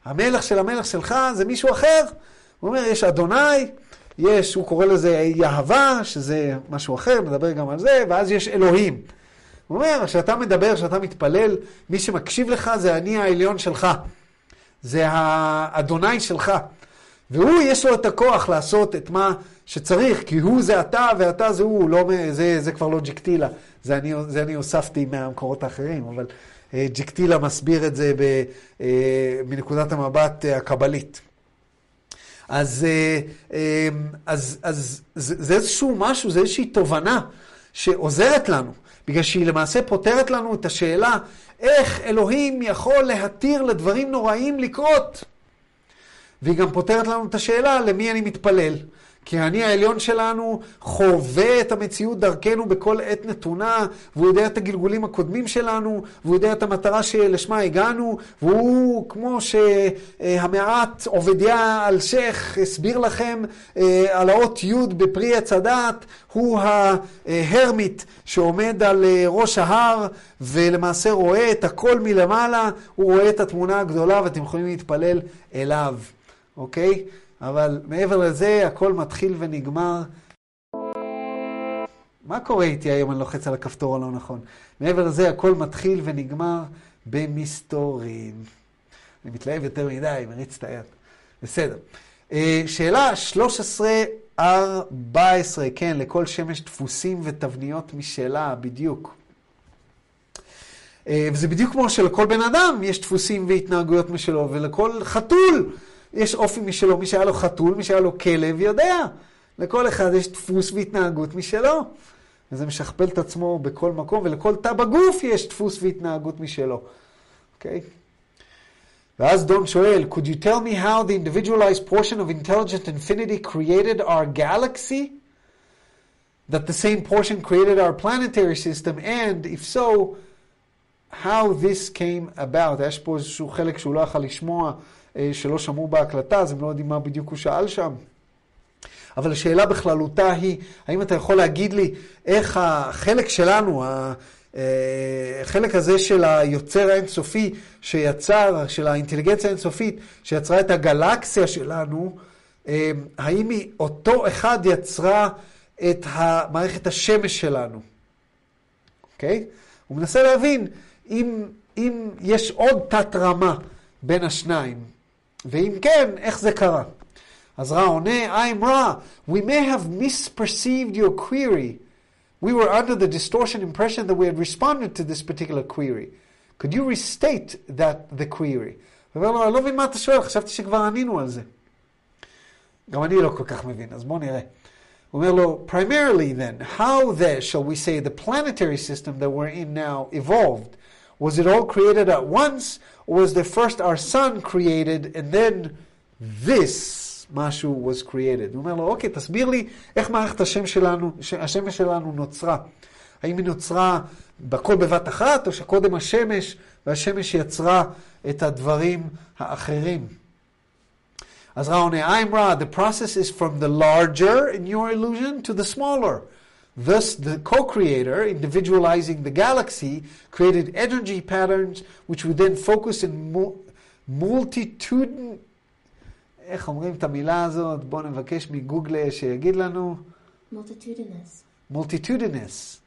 המלך של המלך שלך זה מישהו אחר. הוא אומר, יש אדוני, יש, הוא קורא לזה יהבה, שזה משהו אחר, נדבר גם על זה, ואז יש אלוהים. הוא אומר, כשאתה מדבר, כשאתה מתפלל, מי שמקשיב לך זה אני העליון שלך. זה האדוני שלך. והוא, יש לו את הכוח לעשות את מה שצריך, כי הוא זה אתה ואתה זה הוא, לא, זה, זה כבר לא ג'קטילה. זה אני, זה אני הוספתי מהמקורות האחרים, אבל אה, ג'קטילה מסביר את זה ב, אה, מנקודת המבט אה, הקבלית. אז, אה, אה, אז, אז זה, זה איזשהו משהו, זה איזושהי תובנה שעוזרת לנו, בגלל שהיא למעשה פותרת לנו את השאלה איך אלוהים יכול להתיר לדברים נוראים לקרות. והיא גם פותרת לנו את השאלה למי אני מתפלל. כי האני העליון שלנו חווה את המציאות דרכנו בכל עת נתונה, והוא יודע את הגלגולים הקודמים שלנו, והוא יודע את המטרה שלשמה הגענו, והוא, כמו שהמעט עובדיה אלשיך הסביר לכם אה, על האות י' בפרי עץ הדת, הוא ההרמיט שעומד על אה, ראש ההר, ולמעשה רואה את הכל מלמעלה, הוא רואה את התמונה הגדולה, ואתם יכולים להתפלל אליו, אוקיי? אבל מעבר לזה, הכל מתחיל ונגמר. מה קורה איתי היום אני לוחץ על הכפתור הלא נכון? מעבר לזה, הכל מתחיל ונגמר במסתורין. אני מתלהב יותר מדי, מריץ את היד. בסדר. אה, שאלה 13-14, כן, לכל שמש דפוסים ותבניות משלה, בדיוק. אה, וזה בדיוק כמו שלכל בן אדם יש דפוסים והתנהגויות משלו, ולכל חתול יש אופי משלו, מי שהיה לו חתול, מי שהיה לו כלב, יודע. לכל אחד יש דפוס והתנהגות משלו. וזה משכפל את עצמו בכל מקום, ולכל תא בגוף יש דפוס והתנהגות משלו. אוקיי? Okay? ואז דון שואל, could you tell me how the individualized portion of intelligent infinity created our galaxy? That the same portion created our planetary system, and if so, how this came about? יש פה איזשהו חלק שהוא לא יכול לשמוע. אה, שלא שמעו בהקלטה, אז הם לא יודעים מה בדיוק הוא שאל שם. אבל השאלה בכללותה היא, האם אתה יכול להגיד לי איך החלק שלנו, החלק אה, הזה של היוצר האינסופי שיצר, של האינטליגנציה האינסופית, שיצרה את הגלקסיה שלנו, אה, האם היא אותו אחד יצרה את מערכת השמש שלנו? אוקיי? Okay? הוא מנסה להבין אם, אם יש עוד תת-רמה בין השניים. ואם כן, איך זה קרה? אז רע עונה, I'm רע. We may have misperceived your query. We were under the distortion impression that we had responded to this particular query. Could you restate that, the query? הוא אומר לו, אני לא מבין מה אתה שואל, חשבתי שכבר ענינו על זה. גם אני לא כל כך מבין, אז בואו נראה. הוא אומר לו, primarily then, how then shall we say the planetary system that we're in now evolved? Was it all created at once, or was there first our sun created, and then this משהו was created? הוא אומר לו, אוקיי, תסביר לי איך מערכת השם שלנו, השמש שלנו נוצרה. האם היא נוצרה בכל בבת אחת, או שקודם השמש, והשמש יצרה את הדברים האחרים? אז רע עונה, I'm Ra, the process is from the larger in your illusion to the smaller. Thus, the co-creator, individualizing the galaxy, created energy patterns which would then focus in mo multitude, איך אומרים את המילה הזאת? בואו נבקש מגוגל שיגיד לנו. Multitudinous. multitudinous,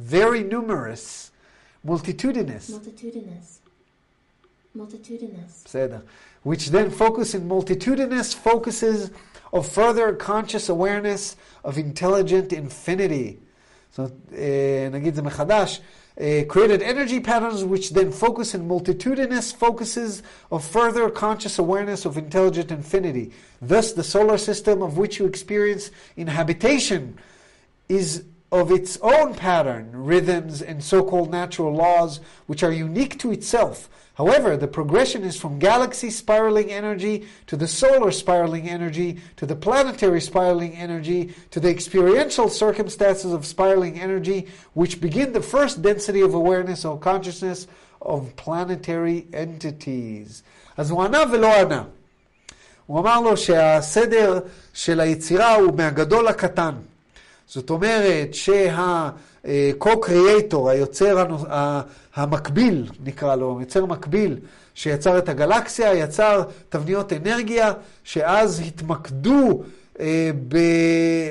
very numerous, multitudinous, Multitudinous. Multitudinous. בסדר. which then focus in multitudinous focuses of further conscious awareness of intelligent infinity. זאת אומרת, אה, נגיד זה מחדש. אה, created energy patterns which then focus in multitudinous focuses of further conscious awareness of intelligent infinity. Thus, the solar system of which you experience inhabitation is of its own pattern, rhythms, and so called natural laws, which are unique to itself. However, the progression is from galaxy spiraling energy to the solar spiraling energy to the planetary spiraling energy to the experiential circumstances of spiraling energy, which begin the first density of awareness or consciousness of planetary entities. אז הוא ענה ולא ענה. הוא אמר לו שהסדר של היצירה הוא מהגדול לקטן. זאת אומרת שה-co-creator, היוצר המקביל, נקרא לו, יוצר מקביל, שיצר את הגלקסיה, יצר תבניות אנרגיה, שאז התמקדו אה,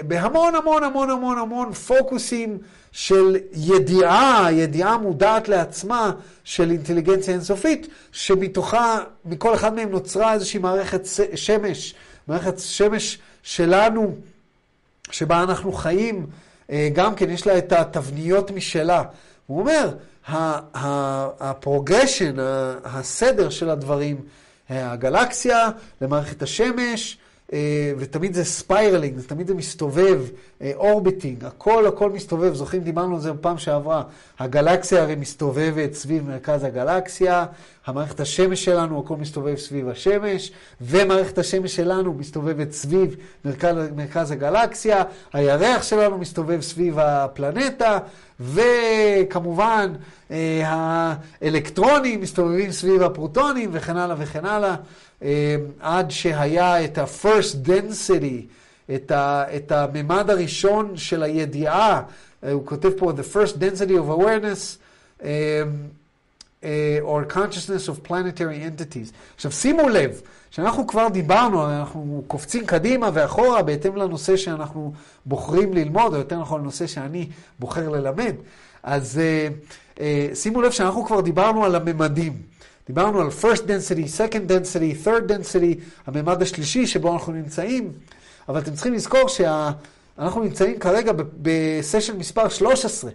בהמון המון המון המון המון פוקוסים של ידיעה, ידיעה מודעת לעצמה של אינטליגנציה אינסופית, שמתוכה, מכל אחד מהם נוצרה איזושהי מערכת שמש, מערכת שמש שלנו, שבה אנחנו חיים, אה, גם כן יש לה את התבניות משלה. הוא אומר, ה progression, הסדר של הדברים, אה, הגלקסיה למערכת השמש, ותמיד זה spiraling, תמיד זה מסתובב, orbiting, הכל הכל מסתובב, זוכרים, דיברנו על זה בפעם שעברה. הגלקסיה הרי מסתובבת סביב מרכז הגלקסיה, המערכת השמש שלנו, הכל מסתובב סביב השמש, ומערכת השמש שלנו מסתובבת סביב מרכז, מרכז הגלקסיה, הירח שלנו מסתובב סביב הפלנטה, וכמובן אה, האלקטרונים מסתובבים סביב הפרוטונים וכן הלאה וכן הלאה, אה, עד שהיה את ה-first density, את, ה, את הממד הראשון של הידיעה, אה, הוא כותב פה the first density of awareness, אה, אה, or consciousness of planetary entities. עכשיו שימו לב, שאנחנו כבר דיברנו, אנחנו קופצים קדימה ואחורה בהתאם לנושא שאנחנו בוחרים ללמוד, או יותר נכון לנושא שאני בוחר ללמד. אז אה, שימו לב שאנחנו כבר דיברנו על הממדים. דיברנו על first density, second density, third density, הממד השלישי שבו אנחנו נמצאים, אבל אתם צריכים לזכור שאנחנו נמצאים כרגע בסשן מספר 13,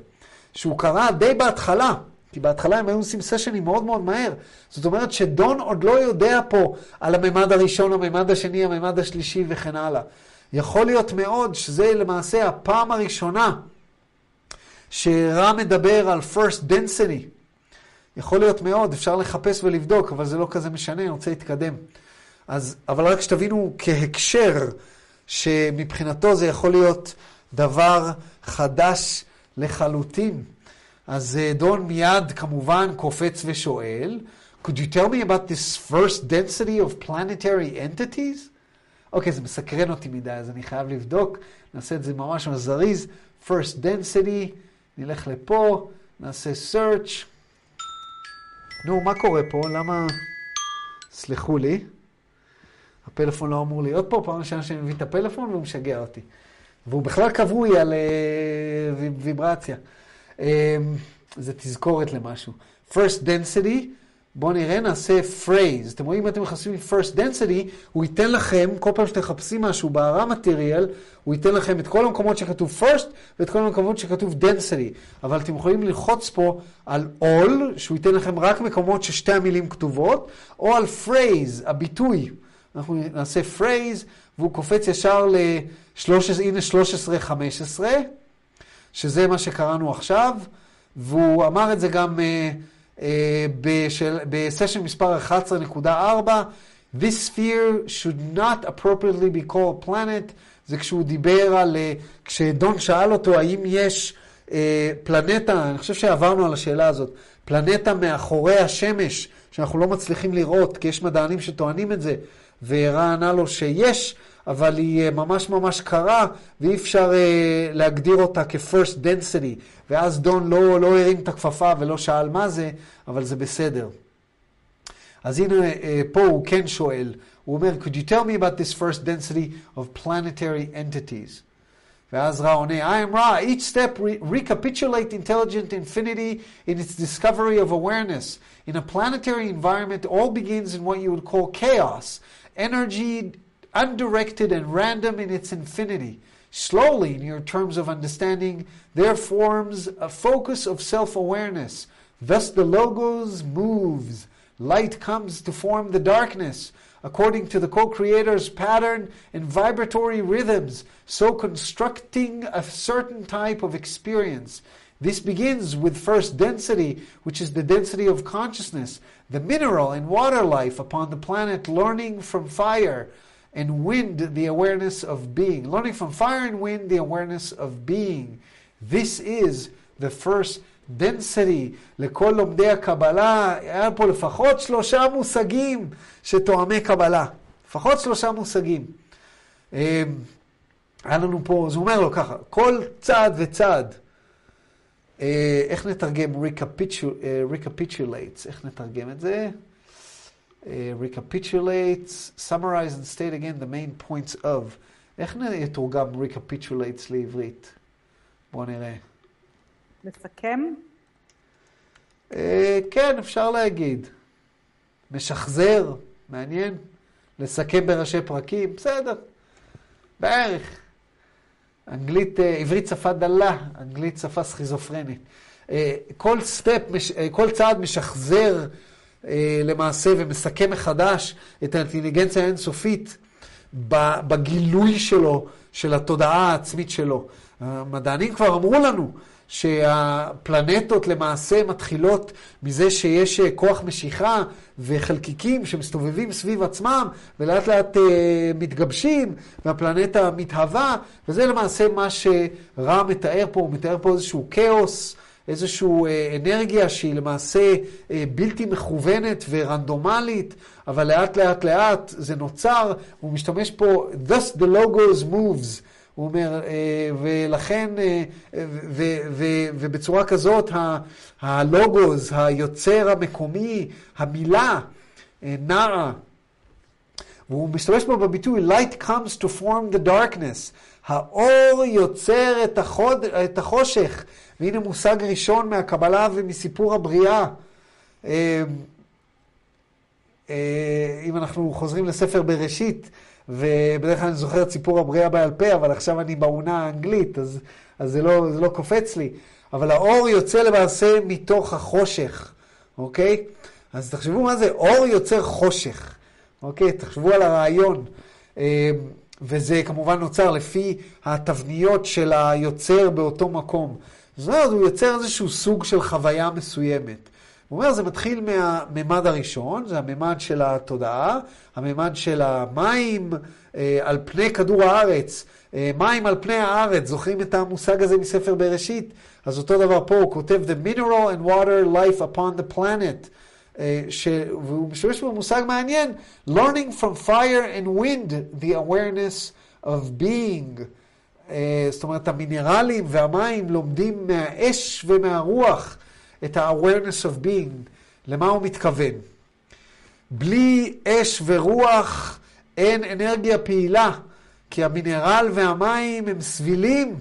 שהוא קרה די בהתחלה. כי בהתחלה הם היו עושים סשנים מאוד מאוד מהר. זאת אומרת שדון עוד לא יודע פה על הממד הראשון, הממד השני, הממד השלישי וכן הלאה. יכול להיות מאוד שזה למעשה הפעם הראשונה שרם מדבר על first density. יכול להיות מאוד, אפשר לחפש ולבדוק, אבל זה לא כזה משנה, אני רוצה להתקדם. אז, אבל רק שתבינו כהקשר, שמבחינתו זה יכול להיות דבר חדש לחלוטין. אז אה, דון מיד כמובן קופץ ושואל, could you tell me about this first density of planetary entities? אוקיי, זה מסקרן אותי מדי, אז אני חייב לבדוק, נעשה את זה ממש זריז. first density, נלך לפה, נעשה search. נו, מה קורה פה? למה... סלחו לי. הפלאפון לא אמור להיות פה, פעם ראשונה שאני מביא את הפלאפון והוא משגע אותי. והוא בכלל כבוי על uh, ויברציה. Um, זה תזכורת למשהו. first density, בואו נראה, נעשה phrase. אתם רואים, אם אתם מחפשים first density, הוא ייתן לכם, כל פעם שאתם מחפשים משהו בהערה מטריאל, הוא ייתן לכם את כל המקומות שכתוב first ואת כל המקומות שכתוב density. אבל אתם יכולים ללחוץ פה על all, שהוא ייתן לכם רק מקומות ששתי המילים כתובות, או על phrase, הביטוי. אנחנו נעשה phrase, והוא קופץ ישר ל-13, הנה 13-15, שזה מה שקראנו עכשיו, והוא אמר את זה גם uh, בשל, בסשן מספר 11.4, This sphere should not appropriately be called planet, זה כשהוא דיבר על, uh, כשדון שאל אותו האם יש uh, פלנטה, אני חושב שעברנו על השאלה הזאת, פלנטה מאחורי השמש, שאנחנו לא מצליחים לראות, כי יש מדענים שטוענים את זה, ורע ענה לו שיש, אבל היא ממש ממש קרה, ואי אפשר uh, להגדיר אותה כ-first density. ואז דון לא, לא הרים את הכפפה ולא שאל מה זה, אבל זה בסדר. אז הנה, אה, פה הוא כן שואל, הוא אומר, could you tell me about this first density of planetary entities? ואז רע עונה, I am Ra, each step re- recapitulate intelligent infinity in its discovery of awareness. In a planetary environment, all begins in what you would call chaos, energy undirected and random in its infinity. Slowly, in your terms of understanding, there forms a focus of self awareness. Thus, the logos moves. Light comes to form the darkness. According to the co creator's pattern and vibratory rhythms, so constructing a certain type of experience. This begins with first density, which is the density of consciousness, the mineral and water life upon the planet learning from fire and wind the awareness of being. Learning from fire and wind the awareness of being. This is the first density. לכל לומדי הקבלה, היה פה לפחות שלושה מושגים שתואמי קבלה. לפחות שלושה מושגים. אה, היה לנו פה, הוא אומר לו ככה, כל צעד וצעד, אה, איך נתרגם recapitulates, איך נתרגם את זה? אה, recapitulates, summarize and state again the main points of. איך יתורגם recapitulates לעברית? בואו נראה. לסכם? אה, כן, אפשר להגיד. משחזר, מעניין. לסכם בראשי פרקים, בסדר. בערך. אנגלית, אה, עברית שפה דלה, אנגלית שפה סכיזופרנית. אה, כל סטפ, אה, כל צעד משחזר למעשה ומסכם מחדש את האינטליגנציה האינסופית בגילוי שלו, של התודעה העצמית שלו. המדענים כבר אמרו לנו שהפלנטות למעשה מתחילות מזה שיש כוח משיכה וחלקיקים שמסתובבים סביב עצמם ולאט לאט אה, מתגבשים והפלנטה מתהווה וזה למעשה מה שרע מתאר פה, הוא מתאר פה איזשהו כאוס, איזושהי אה, אנרגיה שהיא למעשה אה, בלתי מכוונת ורנדומלית, אבל לאט לאט לאט זה נוצר, הוא משתמש פה, thus the logos moves. הוא אומר, אה, ולכן, אה, ובצורה כזאת הלוגוס, היוצר המקומי, המילה, נעה, והוא משתמש בו בביטוי light comes to form the darkness, האור יוצר את, החוד, את החושך, והנה מושג ראשון מהקבלה ומסיפור הבריאה. אם אנחנו חוזרים לספר בראשית, ובדרך כלל אני זוכר את סיפור הבריאה בעל פה, אבל עכשיו אני בעונה האנגלית, אז, אז זה, לא, זה לא קופץ לי. אבל האור יוצא למעשה מתוך החושך, אוקיי? אז תחשבו מה זה, אור יוצר חושך, אוקיי? תחשבו על הרעיון. וזה כמובן נוצר לפי התבניות של היוצר באותו מקום. זאת אומרת, הוא יוצר איזשהו סוג של חוויה מסוימת. הוא אומר, זה מתחיל מהממד הראשון, זה הממד של התודעה, הממד של המים אה, על פני כדור הארץ, אה, מים על פני הארץ, זוכרים את המושג הזה מספר בראשית? אז אותו דבר פה, הוא כותב The mineral and water life upon the planet. אה, ש... והוא משתמש במושג מעניין, learning from fire and wind, the awareness of being. אה, זאת אומרת, המינרלים והמים לומדים מהאש ומהרוח. את ה-awareness of being, למה הוא מתכוון. בלי אש ורוח אין אנרגיה פעילה, כי המינרל והמים הם סבילים.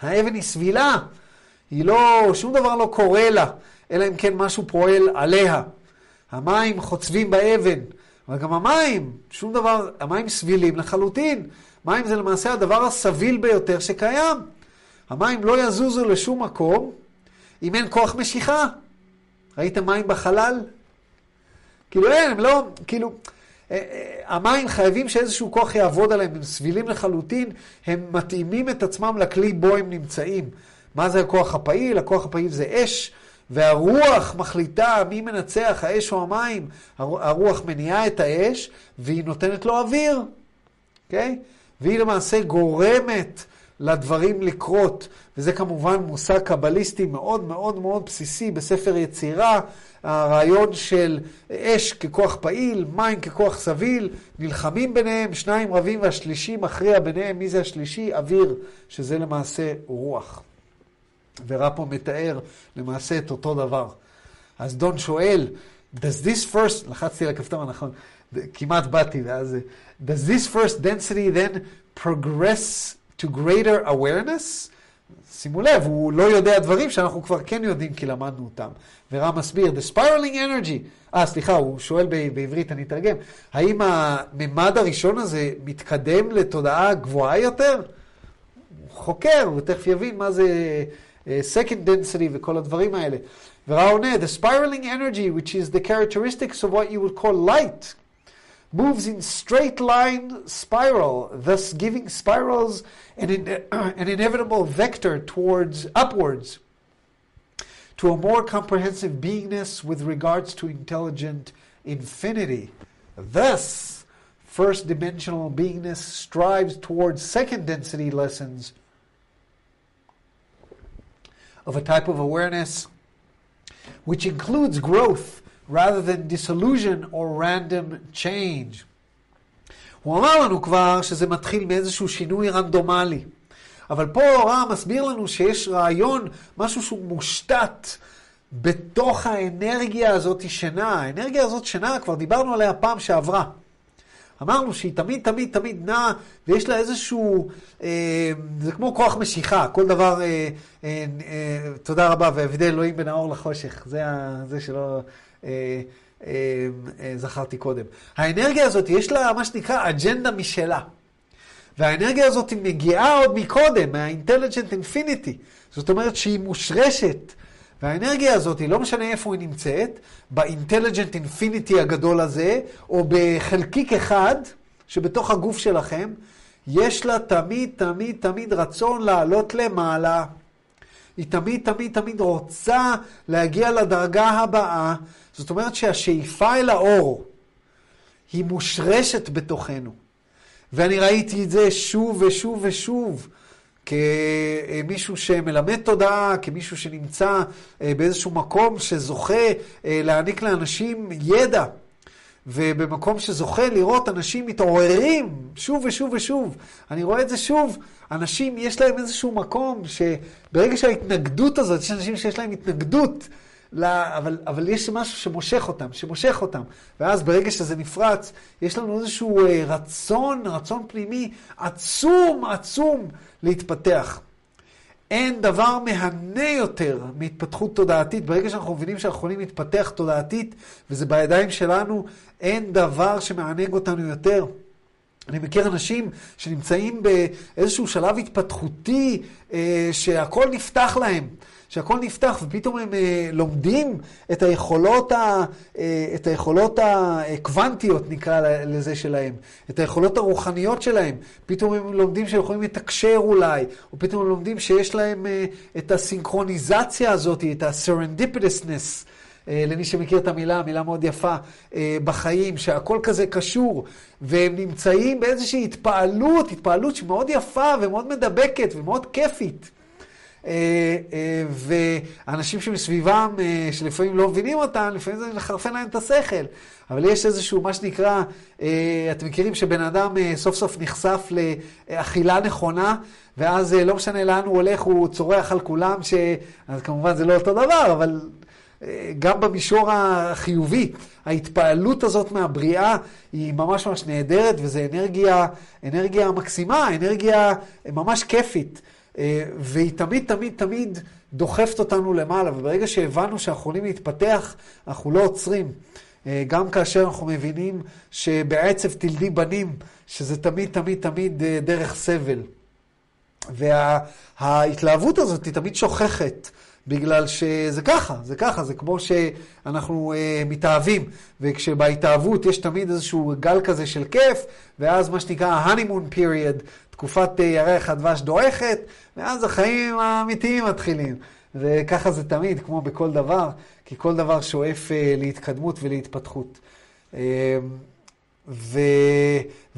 האבן היא סבילה, היא לא, שום דבר לא קורה לה, אלא אם כן משהו פועל עליה. המים חוצבים באבן, אבל גם המים, שום דבר, המים סבילים לחלוטין. מים זה למעשה הדבר הסביל ביותר שקיים. המים לא יזוזו לשום מקום, אם אין כוח משיכה. ראיתם מים בחלל? כאילו אין, הם לא, כאילו, אה, אה, המים חייבים שאיזשהו כוח יעבוד עליהם, הם סבילים לחלוטין, הם מתאימים את עצמם לכלי בו הם נמצאים. מה זה הכוח הפעיל? הכוח הפעיל זה אש, והרוח מחליטה מי מנצח, האש או המים. הרוח מניעה את האש, והיא נותנת לו אוויר, אוקיי? Okay? והיא למעשה גורמת לדברים לקרות, וזה כמובן מושג קבליסטי מאוד מאוד מאוד בסיסי בספר יצירה, הרעיון של אש ככוח פעיל, מים ככוח סביל, נלחמים ביניהם, שניים רבים והשלישי מכריע ביניהם, מי זה השלישי? אוויר, שזה למעשה רוח. ורע פה מתאר למעשה את אותו דבר. אז דון שואל, does this first, לחצתי על הכפתור הנכון, כמעט באתי, ואז, does this first density then progress to greater awareness? שימו לב, הוא לא יודע דברים שאנחנו כבר כן יודעים כי למדנו אותם. ורם מסביר, the spiraling energy, אה, סליחה, הוא שואל ב- בעברית, אני אתרגם, האם הממד הראשון הזה מתקדם לתודעה גבוהה יותר? הוא חוקר, הוא תכף יבין מה זה second density וכל הדברים האלה. ורם עונה, the spiraling energy, which is the characteristics of what you would call light, moves in straight line spiral, thus giving spirals an, in, <clears throat> an inevitable vector towards upwards to a more comprehensive beingness with regards to intelligent infinity. Thus, first dimensional beingness strives towards second density lessons of a type of awareness which includes growth rather than disillusion or random change. הוא אמר לנו כבר שזה מתחיל מאיזשהו שינוי רנדומלי. אבל פה רם מסביר לנו שיש רעיון, משהו שהוא מושתת בתוך האנרגיה הזאת שינה. האנרגיה הזאת שינה, כבר דיברנו עליה פעם שעברה. אמרנו שהיא תמיד תמיד תמיד נעה, ויש לה איזשהו, אה, זה כמו כוח משיכה, כל דבר, אה, אה, אה, תודה רבה, והבדל אלוהים בין האור לחושך, זה, ה, זה שלא אה, אה, אה, זכרתי קודם. האנרגיה הזאת, יש לה מה שנקרא אג'נדה משלה. והאנרגיה הזאת מגיעה עוד מקודם, מה-intelligent infinity. זאת אומרת שהיא מושרשת. והאנרגיה הזאת, לא משנה איפה היא נמצאת, ב-intelligent infinity הגדול הזה, או בחלקיק אחד שבתוך הגוף שלכם, יש לה תמיד, תמיד, תמיד רצון לעלות למעלה. היא תמיד, תמיד, תמיד רוצה להגיע לדרגה הבאה. זאת אומרת שהשאיפה אל האור היא מושרשת בתוכנו. ואני ראיתי את זה שוב ושוב ושוב. כמישהו שמלמד תודעה, כמישהו שנמצא אה, באיזשהו מקום שזוכה אה, להעניק לאנשים ידע, ובמקום שזוכה לראות אנשים מתעוררים שוב ושוב ושוב. אני רואה את זה שוב, אנשים יש להם איזשהו מקום שברגע שההתנגדות הזאת, יש אנשים שיש להם התנגדות, לה, אבל, אבל יש משהו שמושך אותם, שמושך אותם. ואז ברגע שזה נפרץ, יש לנו איזשהו אה, רצון, רצון פנימי עצום, עצום להתפתח. אין דבר מהנה יותר מהתפתחות תודעתית. ברגע שאנחנו מבינים שאנחנו יכולים להתפתח תודעתית, וזה בידיים שלנו, אין דבר שמענג אותנו יותר. אני מכיר אנשים שנמצאים באיזשהו שלב התפתחותי, אה, שהכל נפתח להם. שהכל נפתח ופתאום הם אה, לומדים את היכולות, ה, אה, את היכולות הקוונטיות, נקרא לזה, שלהם, את היכולות הרוחניות שלהם. פתאום הם לומדים שהם יכולים לתקשר אולי, או פתאום הם לומדים שיש להם אה, את הסינכרוניזציה הזאת, את ה-serendipitousness. למי שמכיר את המילה, מילה מאוד יפה, בחיים, שהכל כזה קשור, והם נמצאים באיזושהי התפעלות, התפעלות שמאוד יפה ומאוד מדבקת ומאוד כיפית. אה, אה, ואנשים שמסביבם, אה, שלפעמים לא מבינים אותם, לפעמים זה מחרפן להם את השכל. אבל יש איזשהו, מה שנקרא, אתם מכירים שבן אדם סוף סוף נחשף לאכילה נכונה, ואז לא משנה לאן הוא הולך, הוא צורח על כולם, ש... אז כמובן זה לא אותו דבר, אבל גם במישור החיובי, ההתפעלות הזאת מהבריאה היא ממש ממש נהדרת, וזו אנרגיה, אנרגיה מקסימה, אנרגיה ממש כיפית. אה, והיא תמיד, תמיד, תמיד דוחפת אותנו למעלה, וברגע שהבנו שאנחנו יכולים להתפתח, אנחנו לא עוצרים. אה, גם כאשר אנחנו מבינים שבעצב תלדי בנים, שזה תמיד, תמיד, תמיד אה, דרך סבל. וההתלהבות וה, הזאת היא תמיד שוכחת. בגלל שזה ככה, זה ככה, זה כמו שאנחנו אה, מתאהבים, וכשבהתאהבות יש תמיד איזשהו גל כזה של כיף, ואז מה שנקרא honeymoon period, תקופת אה, ירח הדבש דועכת, ואז החיים האמיתיים מתחילים. וככה זה תמיד, כמו בכל דבר, כי כל דבר שואף אה, להתקדמות ולהתפתחות. אה, ו...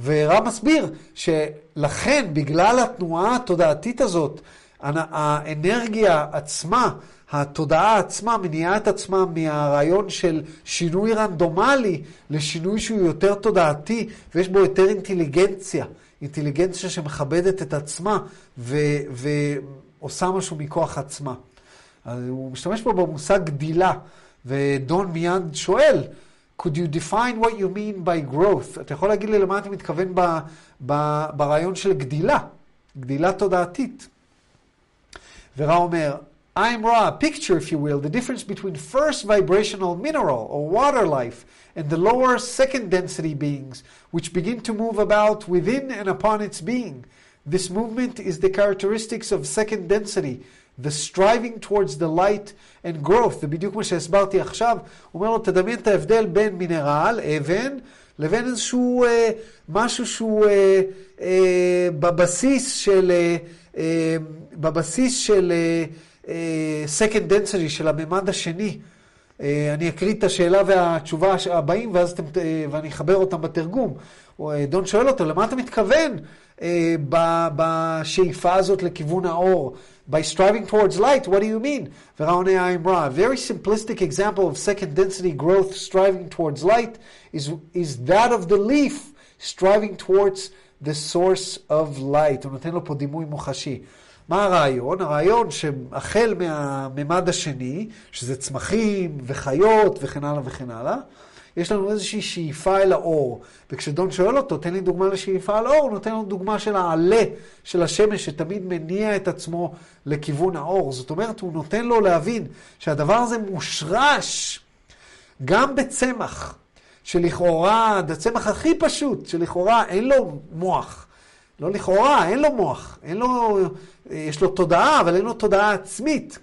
ורם מסביר שלכן, בגלל התנועה התודעתית הזאת, האנרגיה עצמה, התודעה עצמה מניעה את עצמה מהרעיון של שינוי רנדומלי לשינוי שהוא יותר תודעתי ויש בו יותר אינטליגנציה. אינטליגנציה שמכבדת את עצמה ו- ועושה משהו מכוח עצמה. אז הוא משתמש פה במושג גדילה, ודון מיד שואל, could you define what you mean by growth? אתה יכול להגיד לי למה אתה מתכוון ב, ב, ברעיון של גדילה, גדילה תודעתית. ורע אומר, I'm Ra, picture if you will, the difference between first vibrational mineral or water life and the lower second density beings, which begin to move about within and upon its being. This movement is the characteristics of second density, the striving towards the light and growth. זה בדיוק מה שהסברתי עכשיו. הוא אומר לו, תדמיין את ההבדל בין מינרל, אבן, לבין איזשהו אה, משהו שהוא אה, אה, בבסיס של, אה, אה, בבסיס של אה, אה, second density, של הממד השני. אה, אני אקריא את השאלה והתשובה הבאים, ואז אתם, אה, ואני אחבר אותם בתרגום. אה, דון שואל אותו, למה אתה מתכוון אה, בשאיפה הזאת לכיוון האור? By striving towards light, what do you mean? ורע עונה האמרה, a very simplistic example of second density growth striving towards light is, is that of the leaf striving towards the source of light. הוא נותן לו פה דימוי מוחשי. מה הרעיון? הרעיון שהחל מהממד השני, שזה צמחים וחיות וכן הלאה וכן הלאה, יש לנו איזושהי שאיפה אל האור. וכשדון שואל אותו, תן לי דוגמה לשאיפה אל האור, הוא נותן לנו דוגמה של העלה של השמש שתמיד מניע את עצמו לכיוון האור. זאת אומרת, הוא נותן לו להבין שהדבר הזה מושרש גם בצמח, שלכאורה, הצמח הכי פשוט, שלכאורה אין לו מוח. לא לכאורה, אין לו מוח, אין לו, יש לו תודעה, אבל אין לו תודעה עצמית.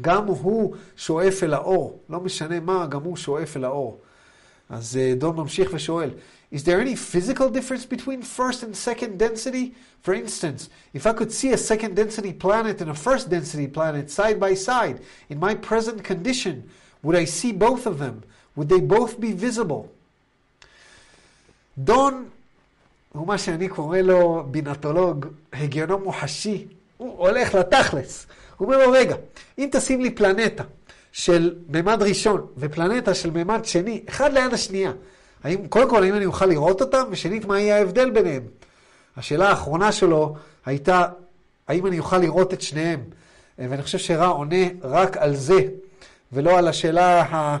גם הוא שואף אל האור, לא משנה מה, גם הוא שואף אל האור. אז אה, דון ממשיך ושואל, Is there any physical difference between first and second density? For instance, if I could see a second density planet and a first density planet side by side in my present condition, would I see both of them? Would they both be visible? דון הוא מה שאני קורא לו בינתולוג, הגיונו מוחשי, הוא הולך לתכלס. הוא אומר לו, רגע, אם תשים לי פלנטה של ממד ראשון ופלנטה של ממד שני, אחד ליד השנייה, האם, קודם כל, האם אני אוכל לראות אותם? ושנית, מה יהיה ההבדל ביניהם? השאלה האחרונה שלו הייתה, האם אני אוכל לראות את שניהם? ואני חושב שרע עונה רק על זה, ולא על השאלה ה,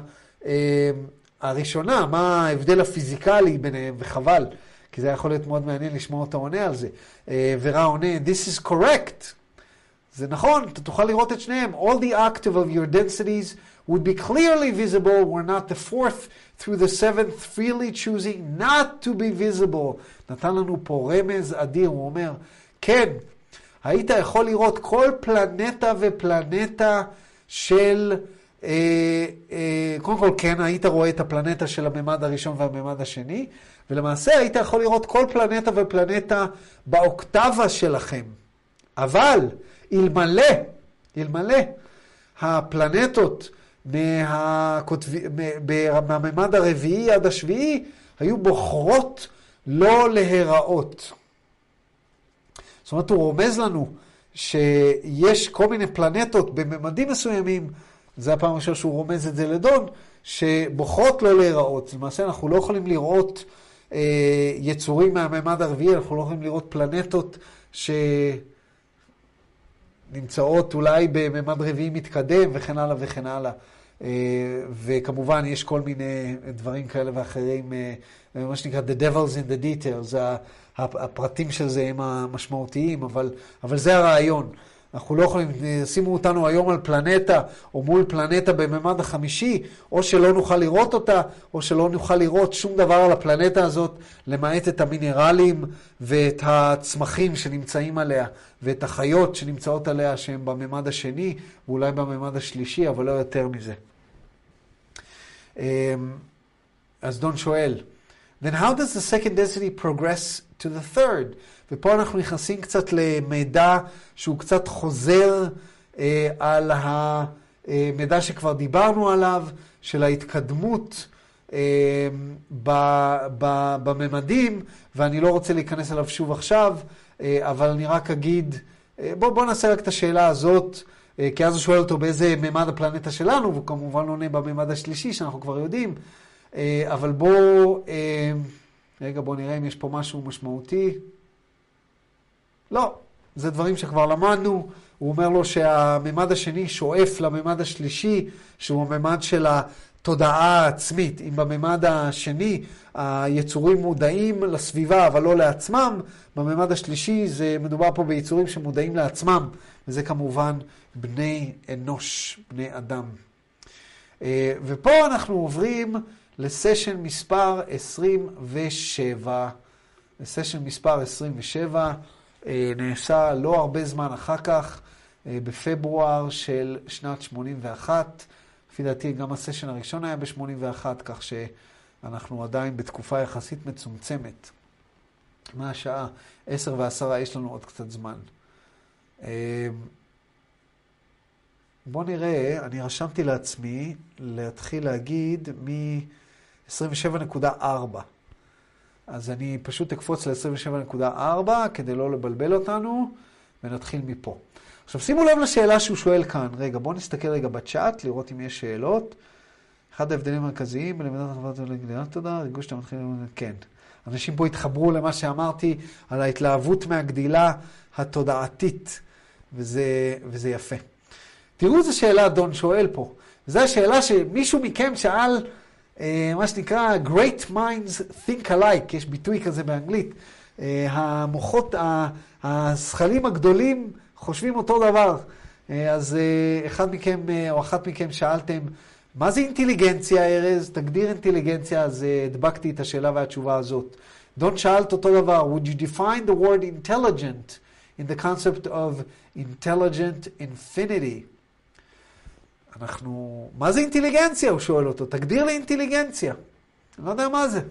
הראשונה, מה ההבדל הפיזיקלי ביניהם, וחבל. כי זה יכול להיות מאוד מעניין לשמוע אותו עונה על זה. אה, ורע עונה, This is correct. זה נכון, אתה תוכל לראות את שניהם. All the octave of your densities would be clearly visible were not the fourth through the seventh freely choosing not to be visible. נתן לנו פה רמז אדיר, הוא אומר, כן, היית יכול לראות כל פלנטה ופלנטה של... אה, אה, קודם כל, כן, היית רואה את הפלנטה של הממד הראשון והממד השני, ולמעשה היית יכול לראות כל פלנטה ופלנטה באוקטבה שלכם. אבל, אלמלא, אלמלא הפלנטות מהכותב... מהממד הרביעי עד השביעי היו בוחרות לא להיראות. זאת אומרת, הוא רומז לנו שיש כל מיני פלנטות בממדים מסוימים, זה הפעם הראשונה שהוא רומז את זה לדון, שבוחרות לא להיראות. למעשה אנחנו לא יכולים לראות אה, יצורים מהממד הרביעי, אנחנו לא יכולים לראות פלנטות שנמצאות אולי בממד רביעי מתקדם וכן הלאה וכן הלאה. אה, וכמובן יש כל מיני דברים כאלה ואחרים, אה, מה שנקרא The Devils in the Details, הפרטים של זה הם המשמעותיים, אבל, אבל זה הרעיון. אנחנו לא יכולים, שימו אותנו היום על פלנטה או מול פלנטה בממד החמישי, או שלא נוכל לראות אותה, או שלא נוכל לראות שום דבר על הפלנטה הזאת, למעט את המינרלים ואת הצמחים שנמצאים עליה, ואת החיות שנמצאות עליה שהן בממד השני, ואולי בממד השלישי, אבל לא יותר מזה. אז דון שואל, then how does the second density progress to the third? ופה אנחנו נכנסים קצת למידע שהוא קצת חוזר אה, על המידע שכבר דיברנו עליו, של ההתקדמות אה, ב, ב, בממדים, ואני לא רוצה להיכנס אליו שוב עכשיו, אה, אבל אני רק אגיד, אה, בואו בוא נעשה רק את השאלה הזאת. אה, כי אז הוא שואל אותו באיזה ממד הפלנטה שלנו, והוא כמובן עונה בממד השלישי, שאנחנו כבר יודעים. אה, אבל בואו, אה, רגע, בואו נראה אם יש פה משהו משמעותי. לא, זה דברים שכבר למדנו, הוא אומר לו שהממד השני שואף לממד השלישי, שהוא הממד של התודעה העצמית. אם בממד השני היצורים מודעים לסביבה אבל לא לעצמם, בממד השלישי זה מדובר פה ביצורים שמודעים לעצמם, וזה כמובן בני אנוש, בני אדם. אה, ופה אנחנו עוברים לסשן מספר 27. לסשן מספר 27 אה, נעשה לא הרבה זמן אחר כך, אה, בפברואר של שנת 81. לפי דעתי גם הסשן הראשון היה ב-81, כך שאנחנו עדיין בתקופה יחסית מצומצמת. מה השעה? 10 ו-10, יש לנו עוד קצת זמן. בואו נראה, אני רשמתי לעצמי להתחיל להגיד מ-27.4. אז אני פשוט אקפוץ ל-27.4 כדי לא לבלבל אותנו, ונתחיל מפה. עכשיו שימו לב לשאלה שהוא שואל כאן. רגע, בואו נסתכל רגע בצ'אט, לראות אם יש שאלות. אחד ההבדלים המרכזיים בלמידת החברת ולגדילת תודה, ריגוש שאתה מתחיל ללמוד, כן. אנשים פה התחברו למה שאמרתי על ההתלהבות מהגדילה התודעתית, וזה, וזה יפה. תראו איזה שאלה דון שואל פה. זו השאלה שמישהו מכם שאל, מה שנקרא Great Minds Think Alike, יש ביטוי כזה באנגלית. אה, המוחות, הזכלים הגדולים חושבים אותו דבר. אה, אז אה, אחד מכם אה, או אחת מכם שאלתם, מה זה אינטליגנציה, ארז? תגדיר אינטליגנציה, אז אה, הדבקתי את השאלה והתשובה הזאת. דון שאלת אותו דבר, would you define the word intelligent in the concept of intelligent infinity? אנחנו... מה זה אינטליגנציה? הוא שואל אותו. תגדיר לי אינטליגנציה. אני לא יודע מה זה.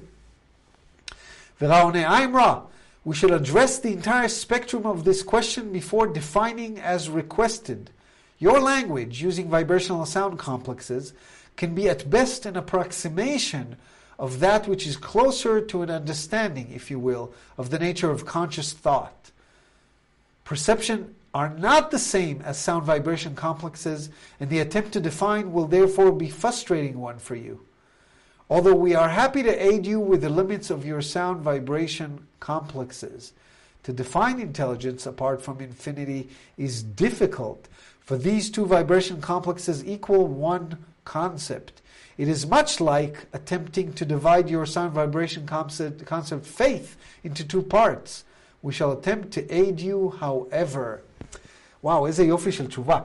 ורע עונה, I'm raw. We shall address the entire spectrum of this question before defining as requested. Your language, using vibrational sound complexes, can be at best an approximation of that which is closer to an understanding, if you will, of the nature of conscious thought. Perception are not the same as sound vibration complexes, and the attempt to define will therefore be frustrating one for you. Although we are happy to aid you with the limits of your sound vibration complexes, to define intelligence apart from infinity is difficult, for these two vibration complexes equal one concept. It is much like attempting to divide your sound vibration concept, concept faith into two parts. We shall attempt to aid you, however. וואו, איזה יופי של תשובה.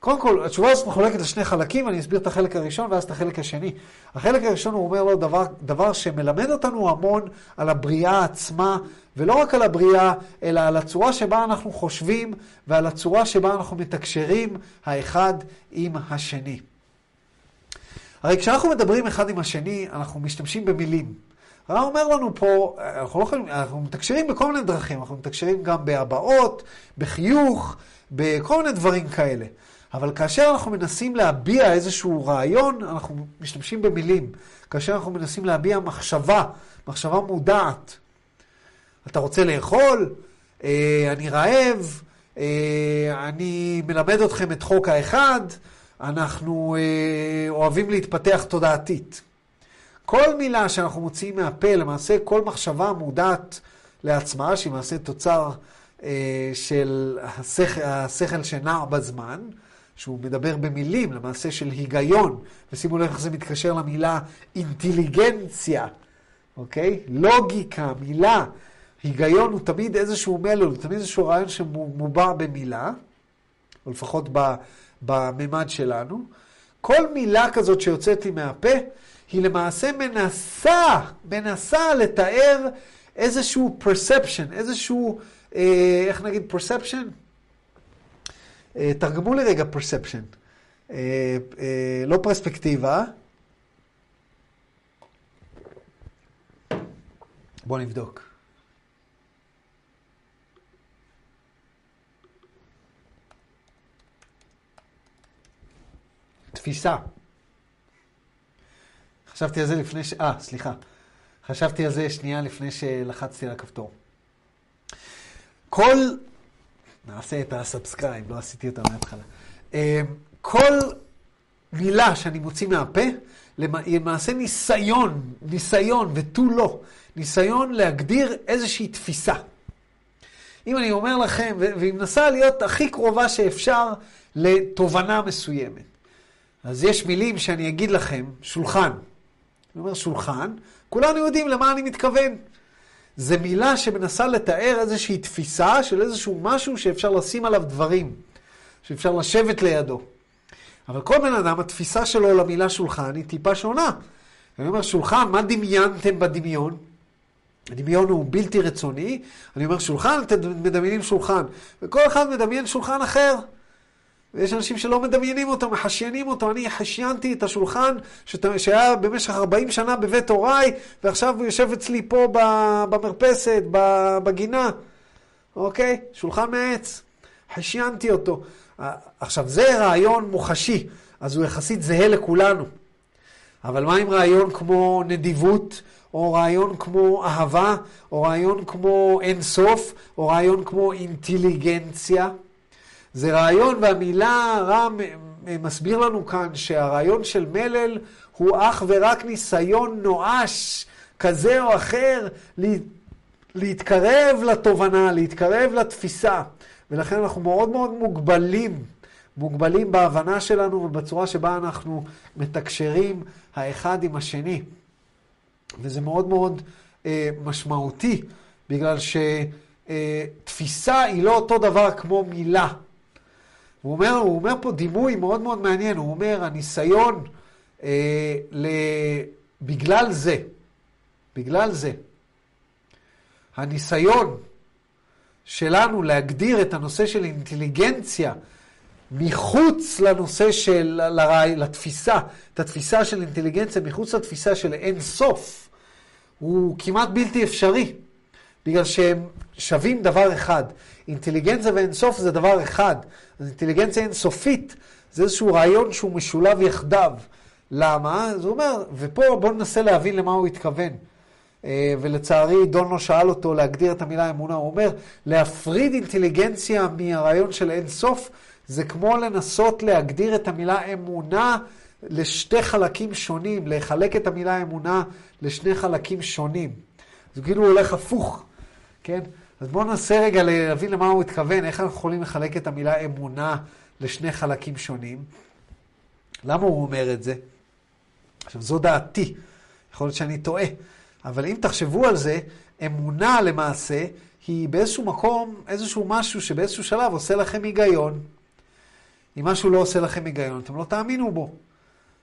קודם כל, התשובה הזאת מחולקת לשני חלקים, אני אסביר את החלק הראשון ואז את החלק השני. החלק הראשון הוא אומר לו דבר, דבר שמלמד אותנו המון על הבריאה עצמה, ולא רק על הבריאה, אלא על הצורה שבה אנחנו חושבים ועל הצורה שבה אנחנו מתקשרים האחד עם השני. הרי כשאנחנו מדברים אחד עם השני, אנחנו משתמשים במילים. הרב אומר לנו פה, אנחנו לא יכולים, אנחנו מתקשרים בכל מיני דרכים, אנחנו מתקשרים גם בהבעות, בחיוך, בכל מיני דברים כאלה. אבל כאשר אנחנו מנסים להביע איזשהו רעיון, אנחנו משתמשים במילים. כאשר אנחנו מנסים להביע מחשבה, מחשבה מודעת. אתה רוצה לאכול? אה, אני רעב? אה, אני מלמד אתכם את חוק האחד? אנחנו אה, אוהבים להתפתח תודעתית. כל מילה שאנחנו מוציאים מהפה, למעשה כל מחשבה מודעת לעצמה, שהיא למעשה תוצר של השכל, השכל שנע בזמן, שהוא מדבר במילים, למעשה של היגיון, ושימו לב איך זה מתקשר למילה אינטליגנציה, אוקיי? לוגיקה, מילה. היגיון הוא תמיד איזשהו מלול, הוא תמיד איזשהו רעיון שמובע במילה, או לפחות בממד שלנו. כל מילה כזאת שיוצאת לי מהפה, היא למעשה מנסה, מנסה לתאר איזשהו perception, איזשהו, אה, איך נגיד perception? אה, תרגמו לי רגע perception. אה, אה, לא פרספקטיבה. בואו נבדוק. תפיסה. חשבתי על זה לפני ש... אה, סליחה. חשבתי על זה שנייה לפני שלחצתי על הכפתור. כל... נעשה את ה subscribe, לא עשיתי אותה מההתחלה. אה, כל מילה שאני מוציא מהפה, למעשה ניסיון, ניסיון ותו לא, ניסיון להגדיר איזושהי תפיסה. אם אני אומר לכם, והיא מנסה להיות הכי קרובה שאפשר לתובנה מסוימת. אז יש מילים שאני אגיד לכם, שולחן. אני אומר שולחן, כולנו יודעים למה אני מתכוון. זו מילה שמנסה לתאר איזושהי תפיסה של איזשהו משהו שאפשר לשים עליו דברים, שאפשר לשבת לידו. אבל כל בן אדם, התפיסה שלו למילה שולחן היא טיפה שונה. אני אומר, שולחן, מה דמיינתם בדמיון? הדמיון הוא בלתי רצוני. אני אומר, שולחן, אתם מדמיינים שולחן. וכל אחד מדמיין שולחן אחר. ויש אנשים שלא מדמיינים אותו, מחשיינים אותו. אני חשיינתי את השולחן. שהיה במשך 40 שנה בבית הוריי, ועכשיו הוא יושב אצלי פה במרפסת, בגינה. אוקיי? שולחן מעץ. חשיינתי אותו. עכשיו, זה רעיון מוחשי, אז הוא יחסית זהה לכולנו. אבל מה עם רעיון כמו נדיבות, או רעיון כמו אהבה, או רעיון כמו אינסוף, או רעיון כמו אינטליגנציה? זה רעיון, והמילה רם מסביר לנו כאן שהרעיון של מלל הוא אך ורק ניסיון נואש כזה או אחר להתקרב לתובנה, להתקרב לתפיסה. ולכן אנחנו מאוד מאוד מוגבלים, מוגבלים בהבנה שלנו ובצורה שבה אנחנו מתקשרים האחד עם השני. וזה מאוד מאוד אה, משמעותי, בגלל שתפיסה אה, היא לא אותו דבר כמו מילה. הוא אומר, הוא אומר פה דימוי מאוד מאוד מעניין, הוא אומר, הניסיון אה, ל... בגלל זה, בגלל זה, הניסיון שלנו להגדיר את הנושא של אינטליגנציה מחוץ לנושא של, לרעי, לתפיסה, את התפיסה של אינטליגנציה מחוץ לתפיסה של אין סוף, הוא כמעט בלתי אפשרי, בגלל שהם שווים דבר אחד. אינטליגנציה ואין סוף זה דבר אחד. אז אינטליגנציה אינסופית זה איזשהו רעיון שהוא משולב יחדיו. למה? אז הוא אומר, ופה בואו ננסה להבין למה הוא התכוון. אה, ולצערי דון לא שאל אותו להגדיר את המילה אמונה, הוא אומר, להפריד אינטליגנציה מהרעיון של אין סוף, זה כמו לנסות להגדיר את המילה אמונה לשתי חלקים שונים, לחלק את המילה אמונה לשני חלקים שונים. זה כאילו הולך הפוך, כן? אז בואו ננסה רגע להבין למה הוא התכוון, איך אנחנו יכולים לחלק את המילה אמונה לשני חלקים שונים. למה הוא אומר את זה? עכשיו, זו דעתי, יכול להיות שאני טועה. אבל אם תחשבו על זה, אמונה למעשה היא באיזשהו מקום, איזשהו משהו שבאיזשהו שלב עושה לכם היגיון. אם משהו לא עושה לכם היגיון, אתם לא תאמינו בו.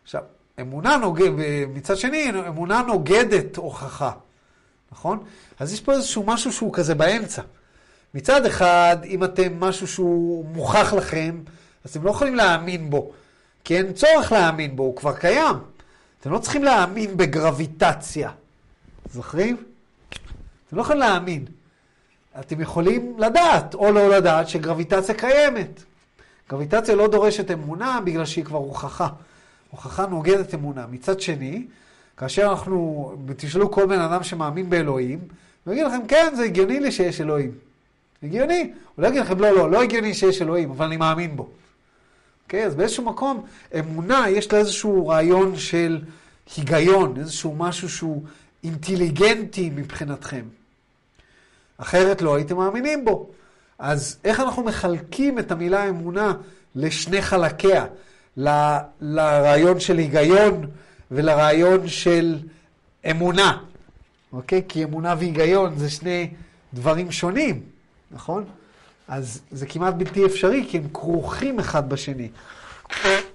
עכשיו, אמונה נוגדת, מצד שני, אמונה נוגדת הוכחה, נכון? אז יש פה איזשהו משהו שהוא כזה באמצע. מצד אחד, אם אתם משהו שהוא מוכח לכם, אז אתם לא יכולים להאמין בו, כי אין צורך להאמין בו, הוא כבר קיים. אתם לא צריכים להאמין בגרביטציה. זוכרים? אתם לא יכולים להאמין. אתם יכולים לדעת, או לא לדעת, שגרביטציה קיימת. גרביטציה לא דורשת אמונה בגלל שהיא כבר הוכחה. הוכחה נוגדת אמונה. מצד שני, כאשר אנחנו, תשאלו כל בן אדם שמאמין באלוהים, הוא יגיד לכם, כן, זה הגיוני לי שיש אלוהים. הגיוני. הוא לא יגיד לכם, לא, לא, לא הגיוני שיש אלוהים, אבל אני מאמין בו. אוקיי? אז באיזשהו מקום, אמונה, יש לה איזשהו רעיון של היגיון, איזשהו משהו שהוא אינטליגנטי מבחינתכם. אחרת לא הייתם מאמינים בו. אז איך אנחנו מחלקים את המילה אמונה לשני חלקיה? ל, לרעיון של היגיון ולרעיון של אמונה, אוקיי? כי אמונה והיגיון זה שני דברים שונים, נכון? אז זה כמעט בלתי אפשרי, כי הם כרוכים אחד בשני.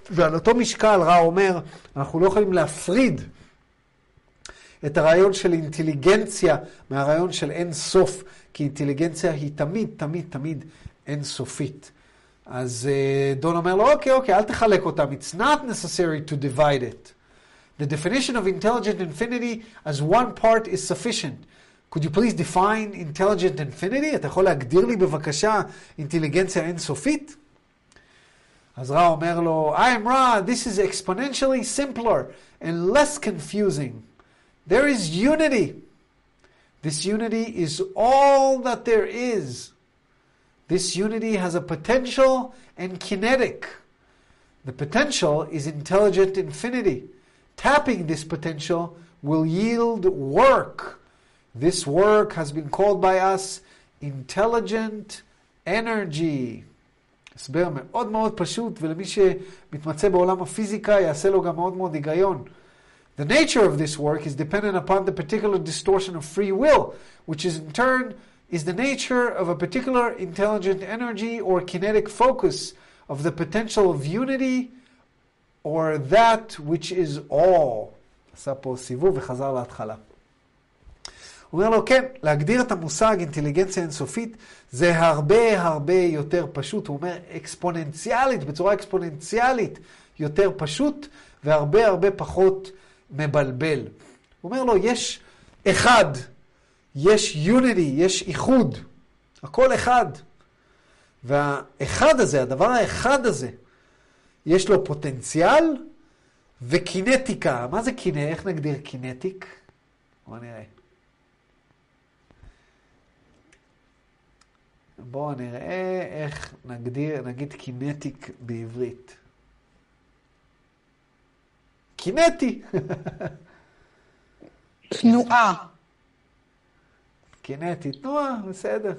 ועל אותו משקל רע אומר, אנחנו לא יכולים להפריד את הרעיון של אינטליגנציה מהרעיון של אין סוף, כי אינטליגנציה היא תמיד, תמיד, תמיד אין סופית. אז uh, דון אומר לו, אוקיי, אוקיי, אל תחלק אותם. It's not necessary to divide it. The definition of intelligent infinity as one part is sufficient. Could you please define intelligent infinity? אתה יכול להגדיר לי בבקשה אינטליגנציה אינסופית? אז רע אומר לו, I am Ra, this is exponentially simpler and less confusing. There is unity. This unity is all that there is. This unity has a potential and kinetic. The potential is intelligent infinity. Tapping this potential will yield work. This work has been called by us intelligent energy. הסבר מאוד מאוד פשוט, ולמי שמתמצא בעולם הפיזיקה יעשה לו גם מאוד מאוד היגיון. The nature of this work is dependent upon the particular distortion of free will, which is in turn is the nature of a particular intelligent energy or kinetic focus of the potential of unity or that which is all. עשה פה סיבוב וחזר להתחלה. הוא אומר לו, כן, להגדיר את המושג אינטליגנציה אינסופית זה הרבה הרבה יותר פשוט. הוא אומר, אקספוננציאלית, בצורה אקספוננציאלית יותר פשוט והרבה הרבה פחות מבלבל. הוא אומר לו, יש אחד, יש unity, יש איחוד, הכל אחד. והאחד הזה, הדבר האחד הזה, יש לו פוטנציאל ו kinetic. מה זה kinetic? איך נגדיר kinetic? בואו נראה. בואו נראה איך נגדיר, נגיד kinetic בעברית. קינטי. תנועה. קינטי, תנועה, בסדר.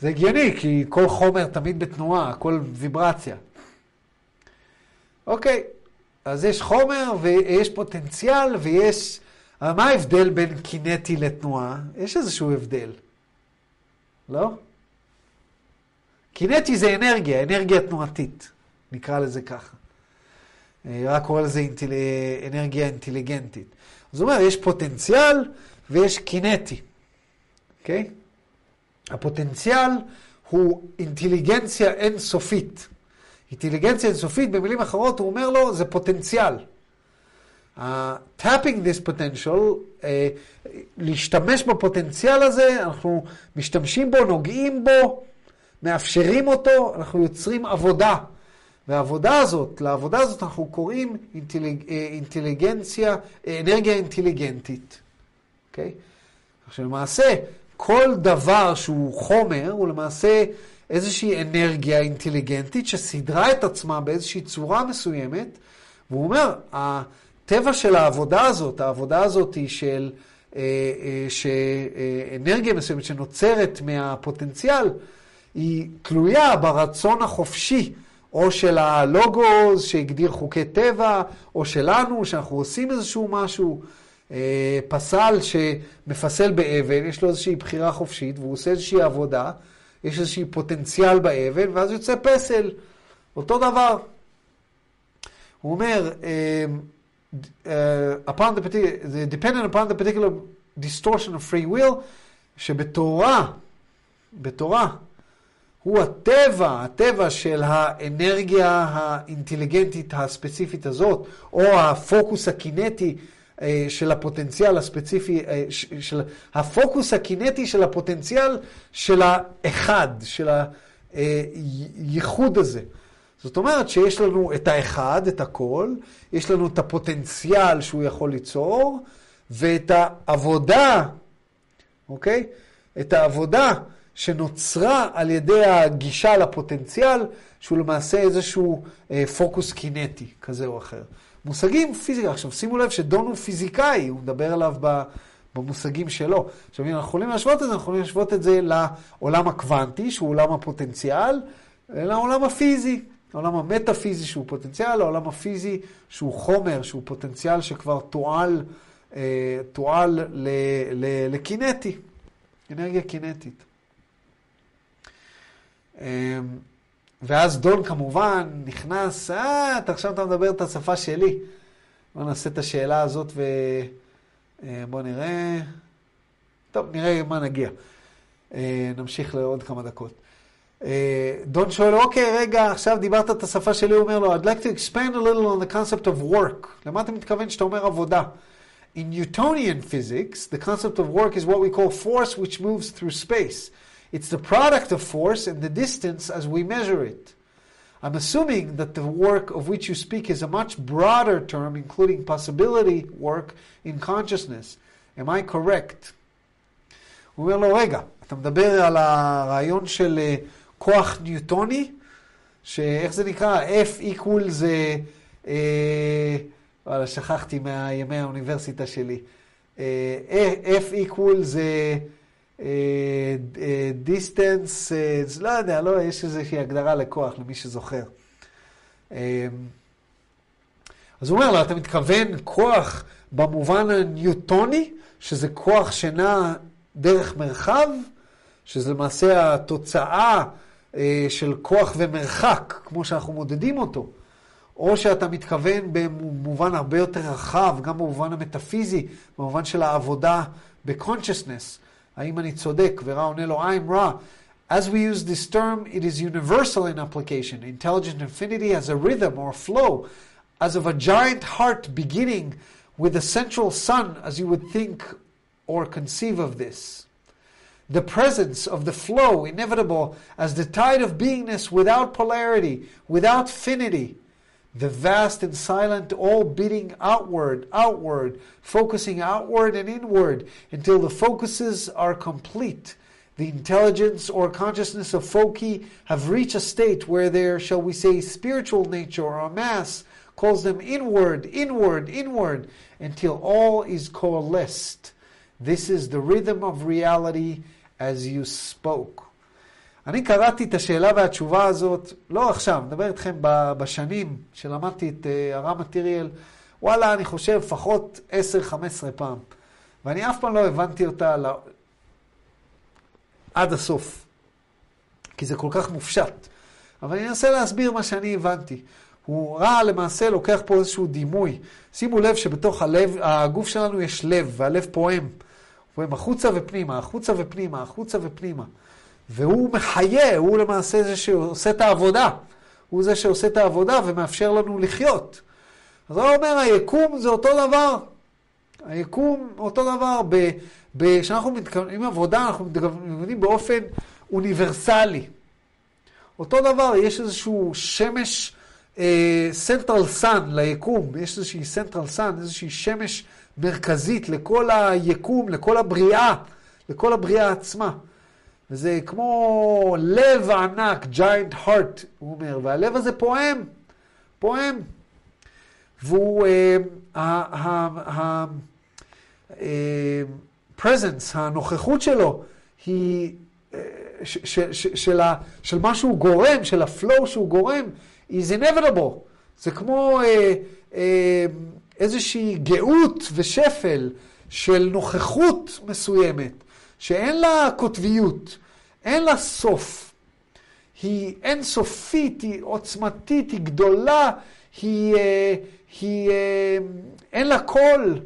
זה הגיוני, כי כל חומר תמיד בתנועה, הכל ויברציה. אוקיי, אז יש חומר ויש פוטנציאל ויש... אבל מה ההבדל בין קינטי לתנועה? יש איזשהו הבדל. לא? קינטי זה אנרגיה, אנרגיה תנועתית, נקרא לזה ככה. רק קורא לזה אינטל... אנרגיה אינטליגנטית. אז הוא אומר, יש פוטנציאל ויש קינטי, אוקיי? הפוטנציאל הוא אינטליגנציה אינסופית. אינטליגנציה אינסופית, במילים אחרות, הוא אומר לו, זה פוטנציאל. Uh, tapping this potential, uh, להשתמש בפוטנציאל הזה, אנחנו משתמשים בו, נוגעים בו, מאפשרים אותו, אנחנו יוצרים עבודה. והעבודה הזאת, לעבודה הזאת אנחנו קוראים אינטליג, אינטליגנציה, אנרגיה אינטליגנטית. אוקיי? Okay? עכשיו למעשה, כל דבר שהוא חומר הוא למעשה איזושהי אנרגיה אינטליגנטית שסידרה את עצמה באיזושהי צורה מסוימת, והוא אומר, הטבע של העבודה הזאת, העבודה הזאת היא של אה, אה, שאנרגיה מסוימת שנוצרת מהפוטנציאל, היא תלויה ברצון החופשי. או של הלוגוס שהגדיר חוקי טבע, או שלנו, שאנחנו עושים איזשהו משהו. אה, פסל שמפסל באבן, יש לו איזושהי בחירה חופשית, והוא עושה איזושהי עבודה, יש איזושהי פוטנציאל באבן, ואז יוצא פסל. אותו דבר. הוא אומר, uh, upon the dependent upon the particular distortion of free will, שבתורה, בתורה, הוא הטבע, הטבע של האנרגיה האינטליגנטית הספציפית הזאת, או הפוקוס הקינטי אה, של הפוטנציאל הספציפי, אה, של הפוקוס הקינטי של הפוטנציאל של האחד, של הייחוד הזה. זאת אומרת שיש לנו את האחד, את הכל, יש לנו את הפוטנציאל שהוא יכול ליצור, ואת העבודה, אוקיי? את העבודה שנוצרה על ידי הגישה לפוטנציאל, שהוא למעשה איזשהו אה, פוקוס קינטי כזה או אחר. מושגים פיזיקה, עכשיו שימו לב שדון הוא פיזיקאי, הוא מדבר עליו במושגים שלו. עכשיו אם אנחנו יכולים להשוות את זה, אנחנו יכולים להשוות את זה לעולם הקוונטי, שהוא עולם הפוטנציאל, לעולם הפיזי, לעולם המטאפיזי שהוא פוטנציאל, לעולם הפיזי שהוא חומר, שהוא פוטנציאל שכבר תועל, אה, תועל לקינטי, אנרגיה קינטית. ואז דון כמובן נכנס, אה, אתה עכשיו אתה מדבר את השפה שלי. בוא נעשה את השאלה הזאת ובוא אה, נראה. טוב, נראה מה נגיע. אה, נמשיך לעוד כמה דקות. אה, דון שואל, אוקיי, רגע, עכשיו דיברת את השפה שלי, הוא אומר לו, I'd like to expand a little on the concept of work. למה אתה מתכוון שאתה אומר עבודה? In Newtonian physics, the concept of work is what we call force which moves through space. It's the product of force and the distance as we measure it. I'm assuming that the work of which you speak is a much broader term, including possibility work in consciousness. Am I correct? הוא אומר לו, רגע, אתה מדבר על הרעיון של כוח ניוטוני, שאיך זה נקרא? F equal זה, אה, וואלה, שכחתי מימי האוניברסיטה שלי. אה, F equal זה דיסטנס, לא יודע, לא, יש איזושהי הגדרה לכוח, למי שזוכר. אה, אז הוא אומר לו, אתה מתכוון כוח במובן הניוטוני, שזה כוח שנע דרך מרחב, שזה למעשה התוצאה אה, של כוח ומרחק, כמו שאנחנו מודדים אותו, או שאתה מתכוון במובן הרבה יותר רחב, גם במובן המטאפיזי, במובן של העבודה ב-consciousness. האם אני צודק? ורע עונה לו, I'm רע. As we use this term, it is universal in application. Intelligent infinity has a rhythm or flow, as of a giant heart beginning with a central sun, as you would think or conceive of this. The presence of the flow, inevitable as the tide of beingness without polarity, without finity. the vast and silent, all beating outward, outward, focusing outward and inward until the focuses are complete. The intelligence or consciousness of Foki have reached a state where their, shall we say, spiritual nature or mass calls them inward, inward, inward, until all is coalesced. This is the rhythm of reality as you spoke. אני קראתי את השאלה והתשובה הזאת, לא עכשיו, מדבר איתכם בשנים שלמדתי את הרם מטריאל, וואלה, אני חושב לפחות 10-15 פעם. ואני אף פעם לא הבנתי אותה לא... עד הסוף, כי זה כל כך מופשט. אבל אני אנסה להסביר מה שאני הבנתי. הוא רע למעשה לוקח פה איזשהו דימוי. שימו לב שבתוך הלב, הגוף שלנו יש לב, והלב פועם. הוא פועם החוצה ופנימה, החוצה ופנימה, החוצה ופנימה. והוא מחיה, הוא למעשה זה שעושה את העבודה. הוא זה שעושה את העבודה ומאפשר לנו לחיות. אז הוא אומר, היקום זה אותו דבר. היקום אותו דבר. כשאנחנו מתכוונים עבודה, אנחנו מתכוונים באופן אוניברסלי. אותו דבר, יש איזשהו שמש central uh, sun ליקום, יש איזושהי central sun, איזושהי שמש מרכזית לכל היקום, לכל הבריאה, לכל הבריאה עצמה. וזה כמו לב ענק, giant heart, הוא אומר, והלב הזה פועם, פועם. והוא, ה-presence, הנוכחות שלו, היא של מה שהוא גורם, של הפלואו שהוא גורם, is inevitable. זה כמו איזושהי גאות ושפל של נוכחות מסוימת, שאין לה קוטביות, אין לה סוף. היא אינסופית, היא עוצמתית, היא גדולה, היא, היא, אין לה קול,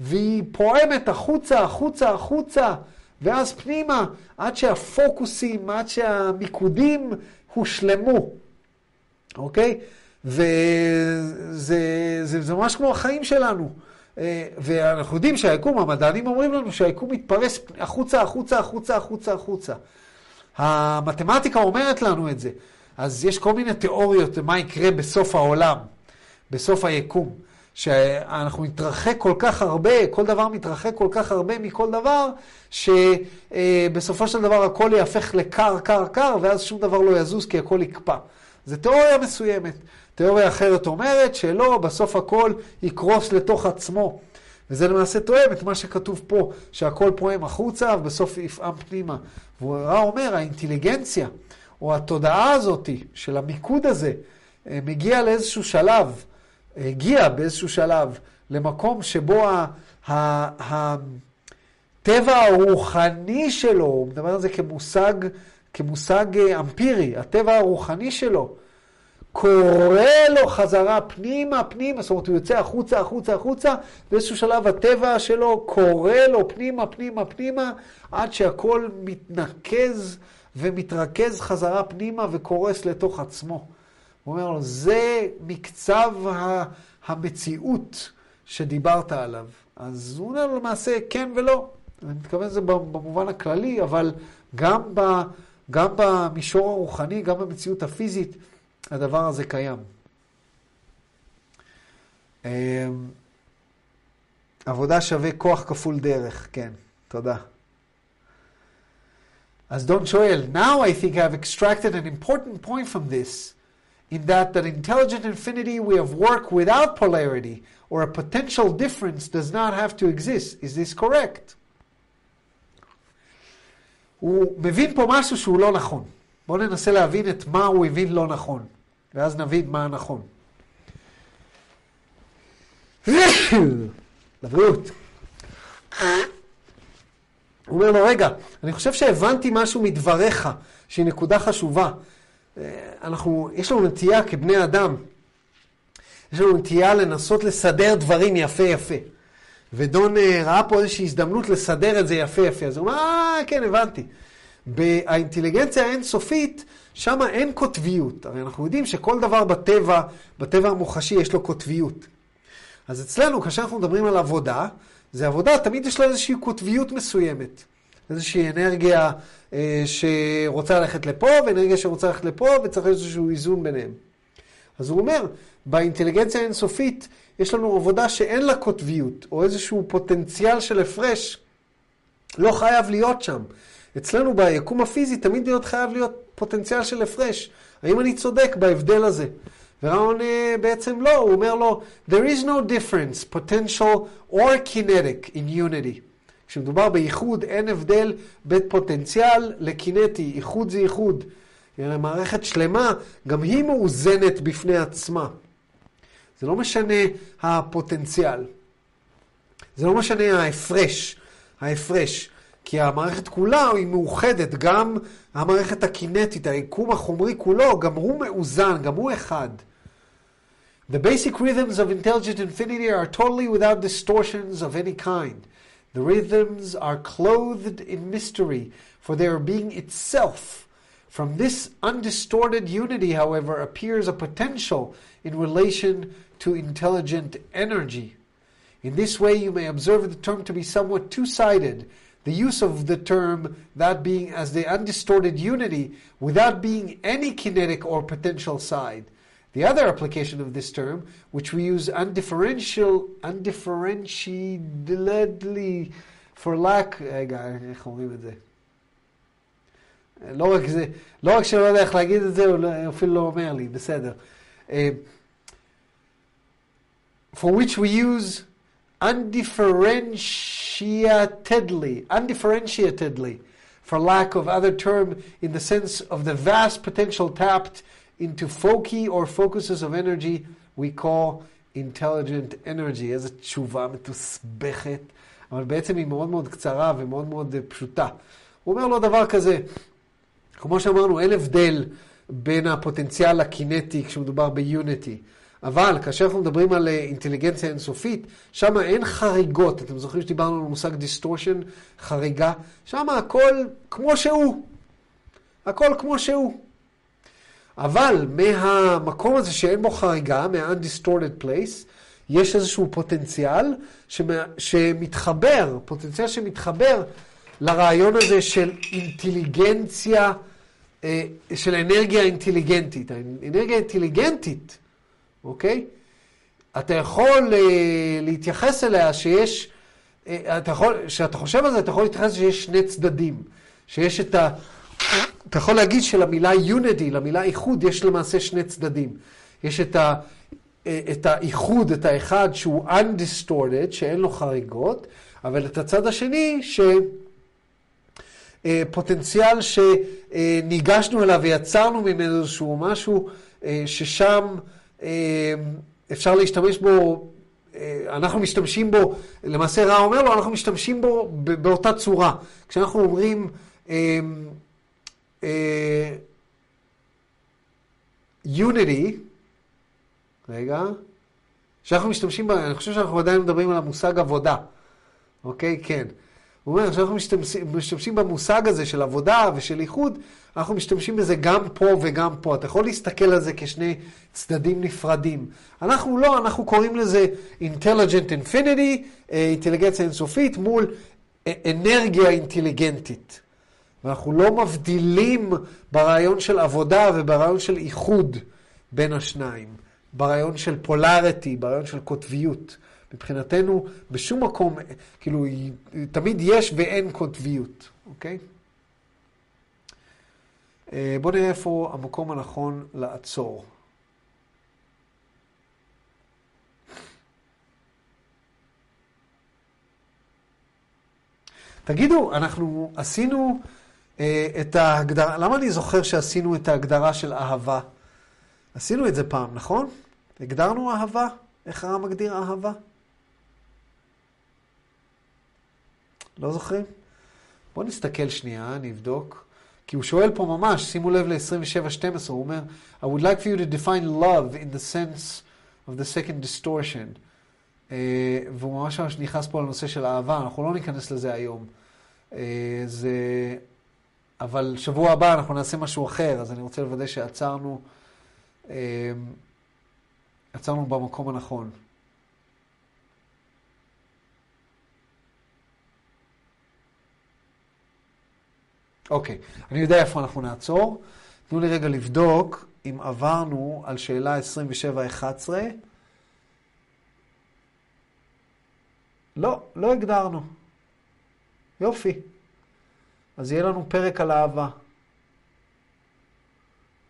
והיא פועמת החוצה, החוצה, החוצה, ואז פנימה, עד שהפוקוסים, עד שהמיקודים הושלמו, אוקיי? וזה זה, זה ממש כמו החיים שלנו. ואנחנו יודעים שהיקום, המדענים אומרים לנו שהיקום מתפרס החוצה, החוצה, החוצה, החוצה, החוצה. המתמטיקה אומרת לנו את זה. אז יש כל מיני תיאוריות מה יקרה בסוף העולם, בסוף היקום. שאנחנו נתרחק כל כך הרבה, כל דבר מתרחק כל כך הרבה מכל דבר, שבסופו של דבר הכל יהפך לקר, קר, קר, ואז שום דבר לא יזוז כי הכל יקפא. זו תיאוריה מסוימת. תיאוריה אחרת אומרת שלא, בסוף הכל יקרוס לתוך עצמו. וזה למעשה תואם את מה שכתוב פה, שהכל פועם החוצה ובסוף יפעם פנימה. והוא אומר, האינטליגנציה, או התודעה הזאת של המיקוד הזה, מגיע לאיזשהו שלב, הגיע באיזשהו שלב למקום שבו הטבע הרוחני שלו, הוא מדבר על זה כמושג, כמושג אמפירי, הטבע הרוחני שלו, קורא לו חזרה פנימה, פנימה, זאת אומרת, הוא יוצא החוצה, החוצה, החוצה, באיזשהו שלב הטבע שלו קורא לו פנימה, פנימה, פנימה, עד שהכל מתנקז ומתרכז חזרה פנימה וקורס לתוך עצמו. הוא אומר לו, זה מקצב המציאות שדיברת עליו. אז הוא אומר לו למעשה כן ולא. אני מתכוון לזה במובן הכללי, אבל גם, ב, גם במישור הרוחני, גם במציאות הפיזית, הדבר הזה קיים. עבודה שווה כוח כפול דרך, כן, תודה. אז דון שואל, now I think I've extracted an important point from this, in that that intelligent infinity we have work without polarity, or a potential difference does not have to exist. Is this correct? הוא מבין פה משהו שהוא לא נכון. בואו ננסה להבין את מה הוא הבין לא נכון, ואז נבין מה הנכון. לבריאות. הוא אומר לו, רגע, אני חושב שהבנתי משהו מדבריך, שהיא נקודה חשובה. אה, אנחנו, יש לנו נטייה כבני אדם, יש לנו נטייה לנסות לסדר דברים יפה יפה. ודון אה, ראה פה איזושהי הזדמנות לסדר את זה יפה יפה. אז הוא אמר, אה, כן, הבנתי. באינטליגנציה האינסופית, שם אין קוטביות. הרי אנחנו יודעים שכל דבר בטבע, בטבע המוחשי יש לו קוטביות. אז אצלנו, כאשר אנחנו מדברים על עבודה, זה עבודה, תמיד יש לה איזושהי קוטביות מסוימת. איזושהי אנרגיה אה, שרוצה ללכת לפה, ואנרגיה שרוצה ללכת לפה, וצריך איזשהו איזון ביניהם. אז הוא אומר, באינטליגנציה האינסופית יש לנו עבודה שאין לה קוטביות, או איזשהו פוטנציאל של הפרש, לא חייב להיות שם. אצלנו ביקום הפיזי תמיד להיות חייב להיות פוטנציאל של הפרש. האם אני צודק בהבדל הזה? וראון אה, בעצם לא, הוא אומר לו, there is no difference, potential or kinetic in unity. כשמדובר בייחוד, אין הבדל בין פוטנציאל לקינטי, ייחוד זה ייחוד. מערכת שלמה, גם היא מאוזנת בפני עצמה. זה לא משנה הפוטנציאל. זה לא משנה ההפרש, ההפרש. כי המערכת כולה היא מאוחדת, גם המערכת הקינטית, היקום החומרי כולו, גם הוא מאוזן, גם הוא אחד. The basic rhythms of intelligent infinity are totally without distortions of any kind. The rhythms are clothed in mystery, for they are being itself. From this undistorted unity, however, appears a potential in relation to intelligent energy. In this way, you may observe the term to be somewhat two sided. The use of the term, that being as the undistorted unity, without being any kinetic or potential side. The other application of this term, which we use undifferential, undifferentiatedly for lack, רגע, איך אומרים את זה? לא רק זה, לא רק שלא יודע איך להגיד את זה, הוא אפילו לא אומר לי, בסדר. For which we use undifferentiatedly, undifferentiatedly, for lack of other term, in the sense of the vast potential tapped into foci or focuses of energy we call intelligent energy. איזו תשובה מתוסבכת, אבל בעצם היא מאוד מאוד קצרה ומאוד מאוד פשוטה. הוא אומר לו דבר כזה, כמו שאמרנו, אין הבדל בין הפוטנציאל הקינטי כשמדובר ביוניטי. אבל כאשר אנחנו מדברים על אינטליגנציה אינסופית, שם אין חריגות. אתם זוכרים שדיברנו על מושג distortion, חריגה? שם הכל כמו שהוא. הכל כמו שהוא. אבל מהמקום הזה שאין בו חריגה, מה- undistorted place, יש איזשהו פוטנציאל שמתחבר, פוטנציאל שמתחבר לרעיון הזה של אינטליגנציה, אה, של אנרגיה אינטליגנטית. האנרגיה אינטליגנטית, אוקיי? אתה יכול אה, להתייחס אליה שיש, אה, אתה יכול, כשאתה חושב על זה, אתה יכול להתייחס שיש שני צדדים. שיש את ה... אתה יכול להגיד שלמילה unity, למילה איחוד, יש למעשה שני צדדים. יש את, ה, את האיחוד, את האחד שהוא undistorted, שאין לו חריגות, אבל את הצד השני, שפוטנציאל שניגשנו אליו ויצרנו ממנו איזשהו משהו, ששם אפשר להשתמש בו אנחנו משתמשים בו, למעשה רע אומר לו, אנחנו משתמשים בו באותה צורה. כשאנחנו אומרים יוניטי, רגע, כשאנחנו משתמשים, אני חושב שאנחנו עדיין מדברים על המושג עבודה, אוקיי? כן. הוא אומר, כשאנחנו משתמשים, משתמשים במושג הזה של עבודה ושל איחוד, אנחנו משתמשים בזה גם פה וגם פה. אתה יכול להסתכל על זה כשני צדדים נפרדים. אנחנו לא, אנחנו קוראים לזה Intelligent Infinity, אינטליגנציה אינסופית, מול אנרגיה אינטליגנטית. ואנחנו לא מבדילים ברעיון של עבודה וברעיון של איחוד בין השניים. ברעיון של פולריטי, ברעיון של קוטביות. מבחינתנו, בשום מקום, כאילו, תמיד יש ואין קוטביות, אוקיי? אה, בואו נראה איפה המקום הנכון לעצור. תגידו, אנחנו עשינו אה, את ההגדרה, למה אני זוכר שעשינו את ההגדרה של אהבה? עשינו את זה פעם, נכון? הגדרנו אהבה? איך הרב מגדיר אהבה? לא זוכרים? בואו נסתכל שנייה, נבדוק. כי הוא שואל פה ממש, שימו לב ל-27-12, הוא אומר, I would like for you to define love in the sense of the second distortion. Uh, והוא ממש ממש נכנס פה לנושא של אהבה, אנחנו לא ניכנס לזה היום. Uh, זה... אבל שבוע הבא אנחנו נעשה משהו אחר, אז אני רוצה לוודא שעצרנו, uh, עצרנו במקום הנכון. אוקיי, אני יודע איפה אנחנו נעצור. תנו לי רגע לבדוק אם עברנו על שאלה 27-11. לא, לא הגדרנו. יופי. אז יהיה לנו פרק על אהבה.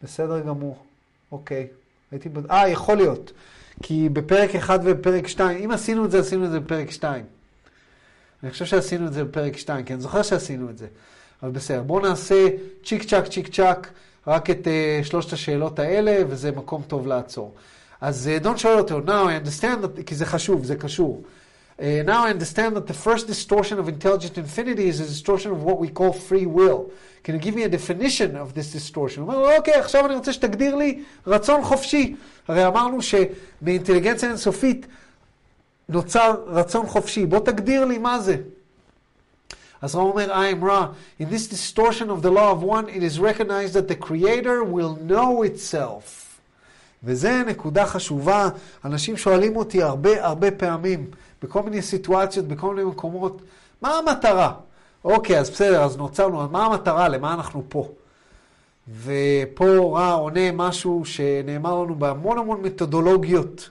בסדר גמור. אוקיי. הייתי... אה, יכול להיות. כי בפרק 1 ובפרק 2, אם עשינו את זה, עשינו את זה בפרק 2. אני חושב שעשינו את זה בפרק 2, כי אני זוכר שעשינו את זה. אבל בסדר, בואו נעשה צ'יק צ'אק צ'יק צ'אק רק את uh, שלושת השאלות האלה, וזה מקום טוב לעצור. אז uh, דון שואל אותו, now I understand, that, כי זה חשוב, זה קשור. Uh, now I understand that the first distortion of intelligent infinity is a distortion of what we call free will. Can you give me a definition of this distortion? הוא אומר אוקיי, עכשיו אני רוצה שתגדיר לי רצון חופשי. הרי אמרנו שמאינטליגנציה אינסופית נוצר רצון חופשי. בוא תגדיר לי מה זה. אז הוא אומר, I am Ra. In this distortion of the law of one, it is recognized that the creator will know itself. וזה נקודה חשובה. אנשים שואלים אותי הרבה הרבה פעמים, בכל מיני סיטואציות, בכל מיני מקומות, מה המטרה? אוקיי, אז בסדר, אז נוצרנו, אז מה המטרה? למה אנחנו פה? ופה רע עונה משהו שנאמר לנו בהמון המון מתודולוגיות,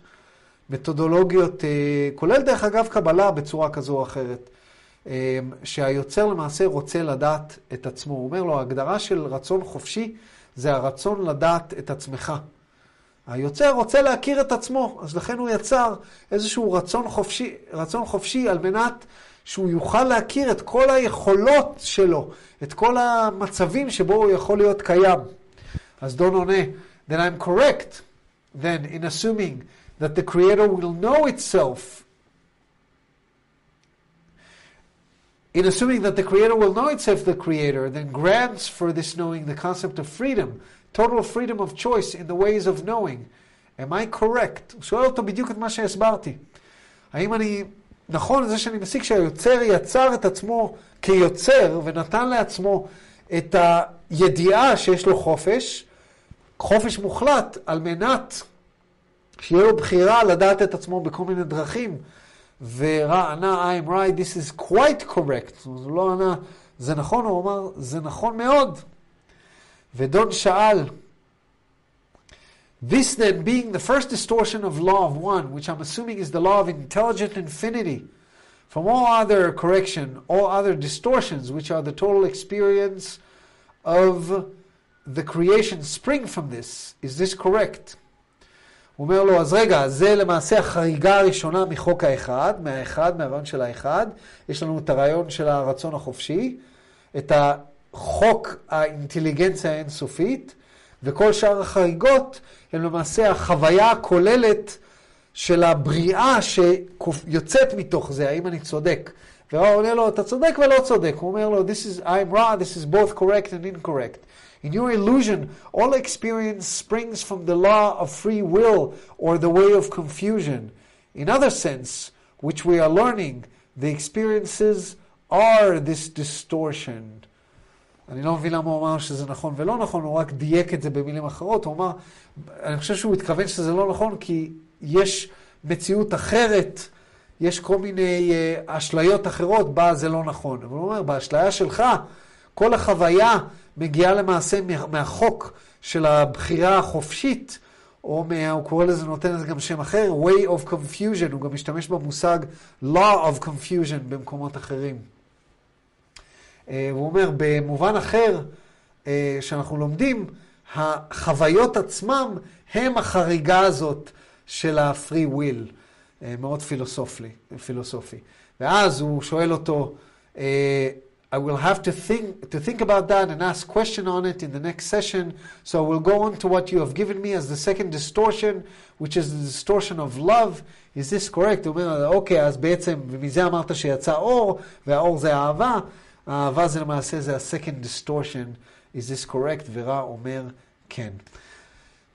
מתודולוגיות, אה, כולל דרך אגב קבלה בצורה כזו או אחרת. אמ, שהיוצר למעשה רוצה לדעת את עצמו. הוא אומר לו, ההגדרה של רצון חופשי זה הרצון לדעת את עצמך. היוצר רוצה להכיר את עצמו, אז לכן הוא יצר איזשהו רצון חופשי, רצון חופשי על מנת שהוא יוכל להכיר את כל היכולות שלו, את כל המצבים שבו הוא יכול להיות קיים. אז דון עונה, then I'm correct then in assuming that the creator will know itself in assuming that the creator will know itself the creator, then grants for this knowing the concept of freedom, total freedom of choice in the ways of knowing. Am I correct? הוא שואל אותו בדיוק את מה שהסברתי. האם אני, נכון זה שאני מסיק שהיוצר יצר את עצמו כיוצר ונתן לעצמו את הידיעה שיש לו חופש, חופש מוחלט, על מנת שיהיה לו בחירה לדעת את עצמו בכל מיני דרכים. ורע ענה, I'm right, this is quite correct. הוא לא ענה, זה נכון, הוא אמר, זה נכון מאוד. ודון שאל, This then being the first distortion of law of one, which I'm assuming is the law of intelligent infinity, from all other correction, all other distortions, which are the total experience of the creation spring from this. Is this correct? הוא אומר לו, אז רגע, זה למעשה החריגה הראשונה מחוק האחד, מהאחד, מהרעיון של האחד. יש לנו את הרעיון של הרצון החופשי, את החוק האינטליגנציה האינסופית, וכל שאר החריגות הן למעשה החוויה הכוללת של הבריאה שיוצאת מתוך זה, האם אני צודק. והוא עונה לו, אתה צודק ולא צודק. הוא אומר לו, this is, I'm wrong, this is both correct and incorrect. In your illusion, all experience springs from the law of free will or the way of confusion. In other sense, which we are learning, the experiences are this distortion. אני לא מבין למה הוא אמר שזה נכון ולא נכון, הוא רק דייק את זה במילים אחרות. הוא אמר, אני חושב שהוא התכוון שזה לא נכון כי יש מציאות אחרת, יש כל מיני uh, אשליות אחרות בה זה לא נכון. אבל הוא אומר, באשליה שלך, כל החוויה מגיעה למעשה מהחוק של הבחירה החופשית, או מה, הוא קורא לזה, נותן לזה גם שם אחר, way of confusion, הוא גם משתמש במושג law of confusion במקומות אחרים. אה, הוא אומר, במובן אחר אה, שאנחנו לומדים, החוויות עצמם הם החריגה הזאת של ה-free will, אה, מאוד פילוסופי. פילוסופי. ואז הוא שואל אותו, I will have to think, to think about that and ask question on it in the next session. So we'll go on to what you have given me as the second distortion, which is the distortion of love. Is this correct? הוא אומר, אוקיי, אז בעצם, ומזה אמרת שיצא אור, והאור זה אהבה. האהבה זה למעשה, זה ה-second distortion. Is this correct? ורע אומר, כן.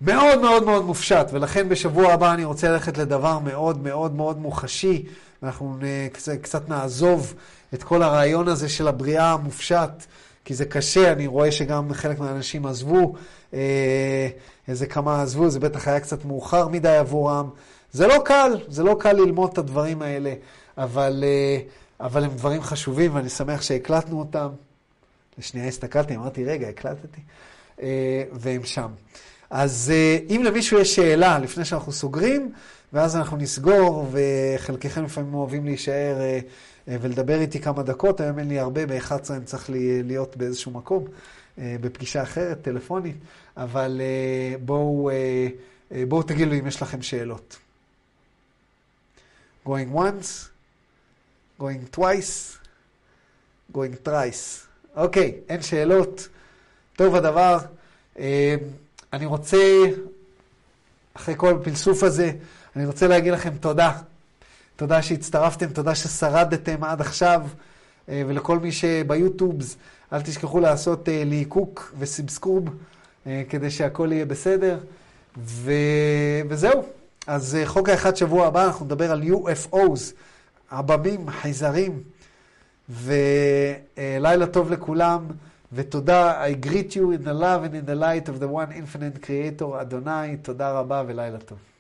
מאוד מאוד מאוד מופשט, ולכן בשבוע הבא אני רוצה ללכת לדבר מאוד מאוד מאוד מוחשי, ואנחנו נ- קצת, קצת נעזוב את כל הרעיון הזה של הבריאה המופשט, כי זה קשה, אני רואה שגם חלק מהאנשים עזבו, אה, איזה כמה עזבו, זה בטח היה קצת מאוחר מדי עבורם. זה לא קל, זה לא קל ללמוד את הדברים האלה, אבל, אה, אבל הם דברים חשובים, ואני שמח שהקלטנו אותם. לשנייה הסתכלתי, אמרתי, רגע, הקלטתי, אה, והם שם. אז אם למישהו יש שאלה לפני שאנחנו סוגרים, ואז אנחנו נסגור, וחלקכם לפעמים אוהבים להישאר ולדבר איתי כמה דקות, היום אין לי הרבה, ב-11 אני צריך לי- להיות באיזשהו מקום, אה, בפגישה אחרת, טלפונית, אבל אה, בואו, אה, אה, בואו תגידו אם יש לכם שאלות. going once, going twice, going thrice. אוקיי, אין שאלות. טוב הדבר. אה, אני רוצה, אחרי כל הפלסוף הזה, אני רוצה להגיד לכם תודה. תודה שהצטרפתם, תודה ששרדתם עד עכשיו, אה, ולכל מי שביוטיובס, אל תשכחו לעשות אה, ליקוק וסבסקוב, אה, כדי שהכל יהיה בסדר. ו... וזהו. אז חוק האחד שבוע הבא, אנחנו נדבר על UFOs, עבמים, חייזרים, ולילה טוב לכולם. ותודה, I greet you in the love and in the light of the one infinite creator, אדוני, תודה רבה ולילה טוב.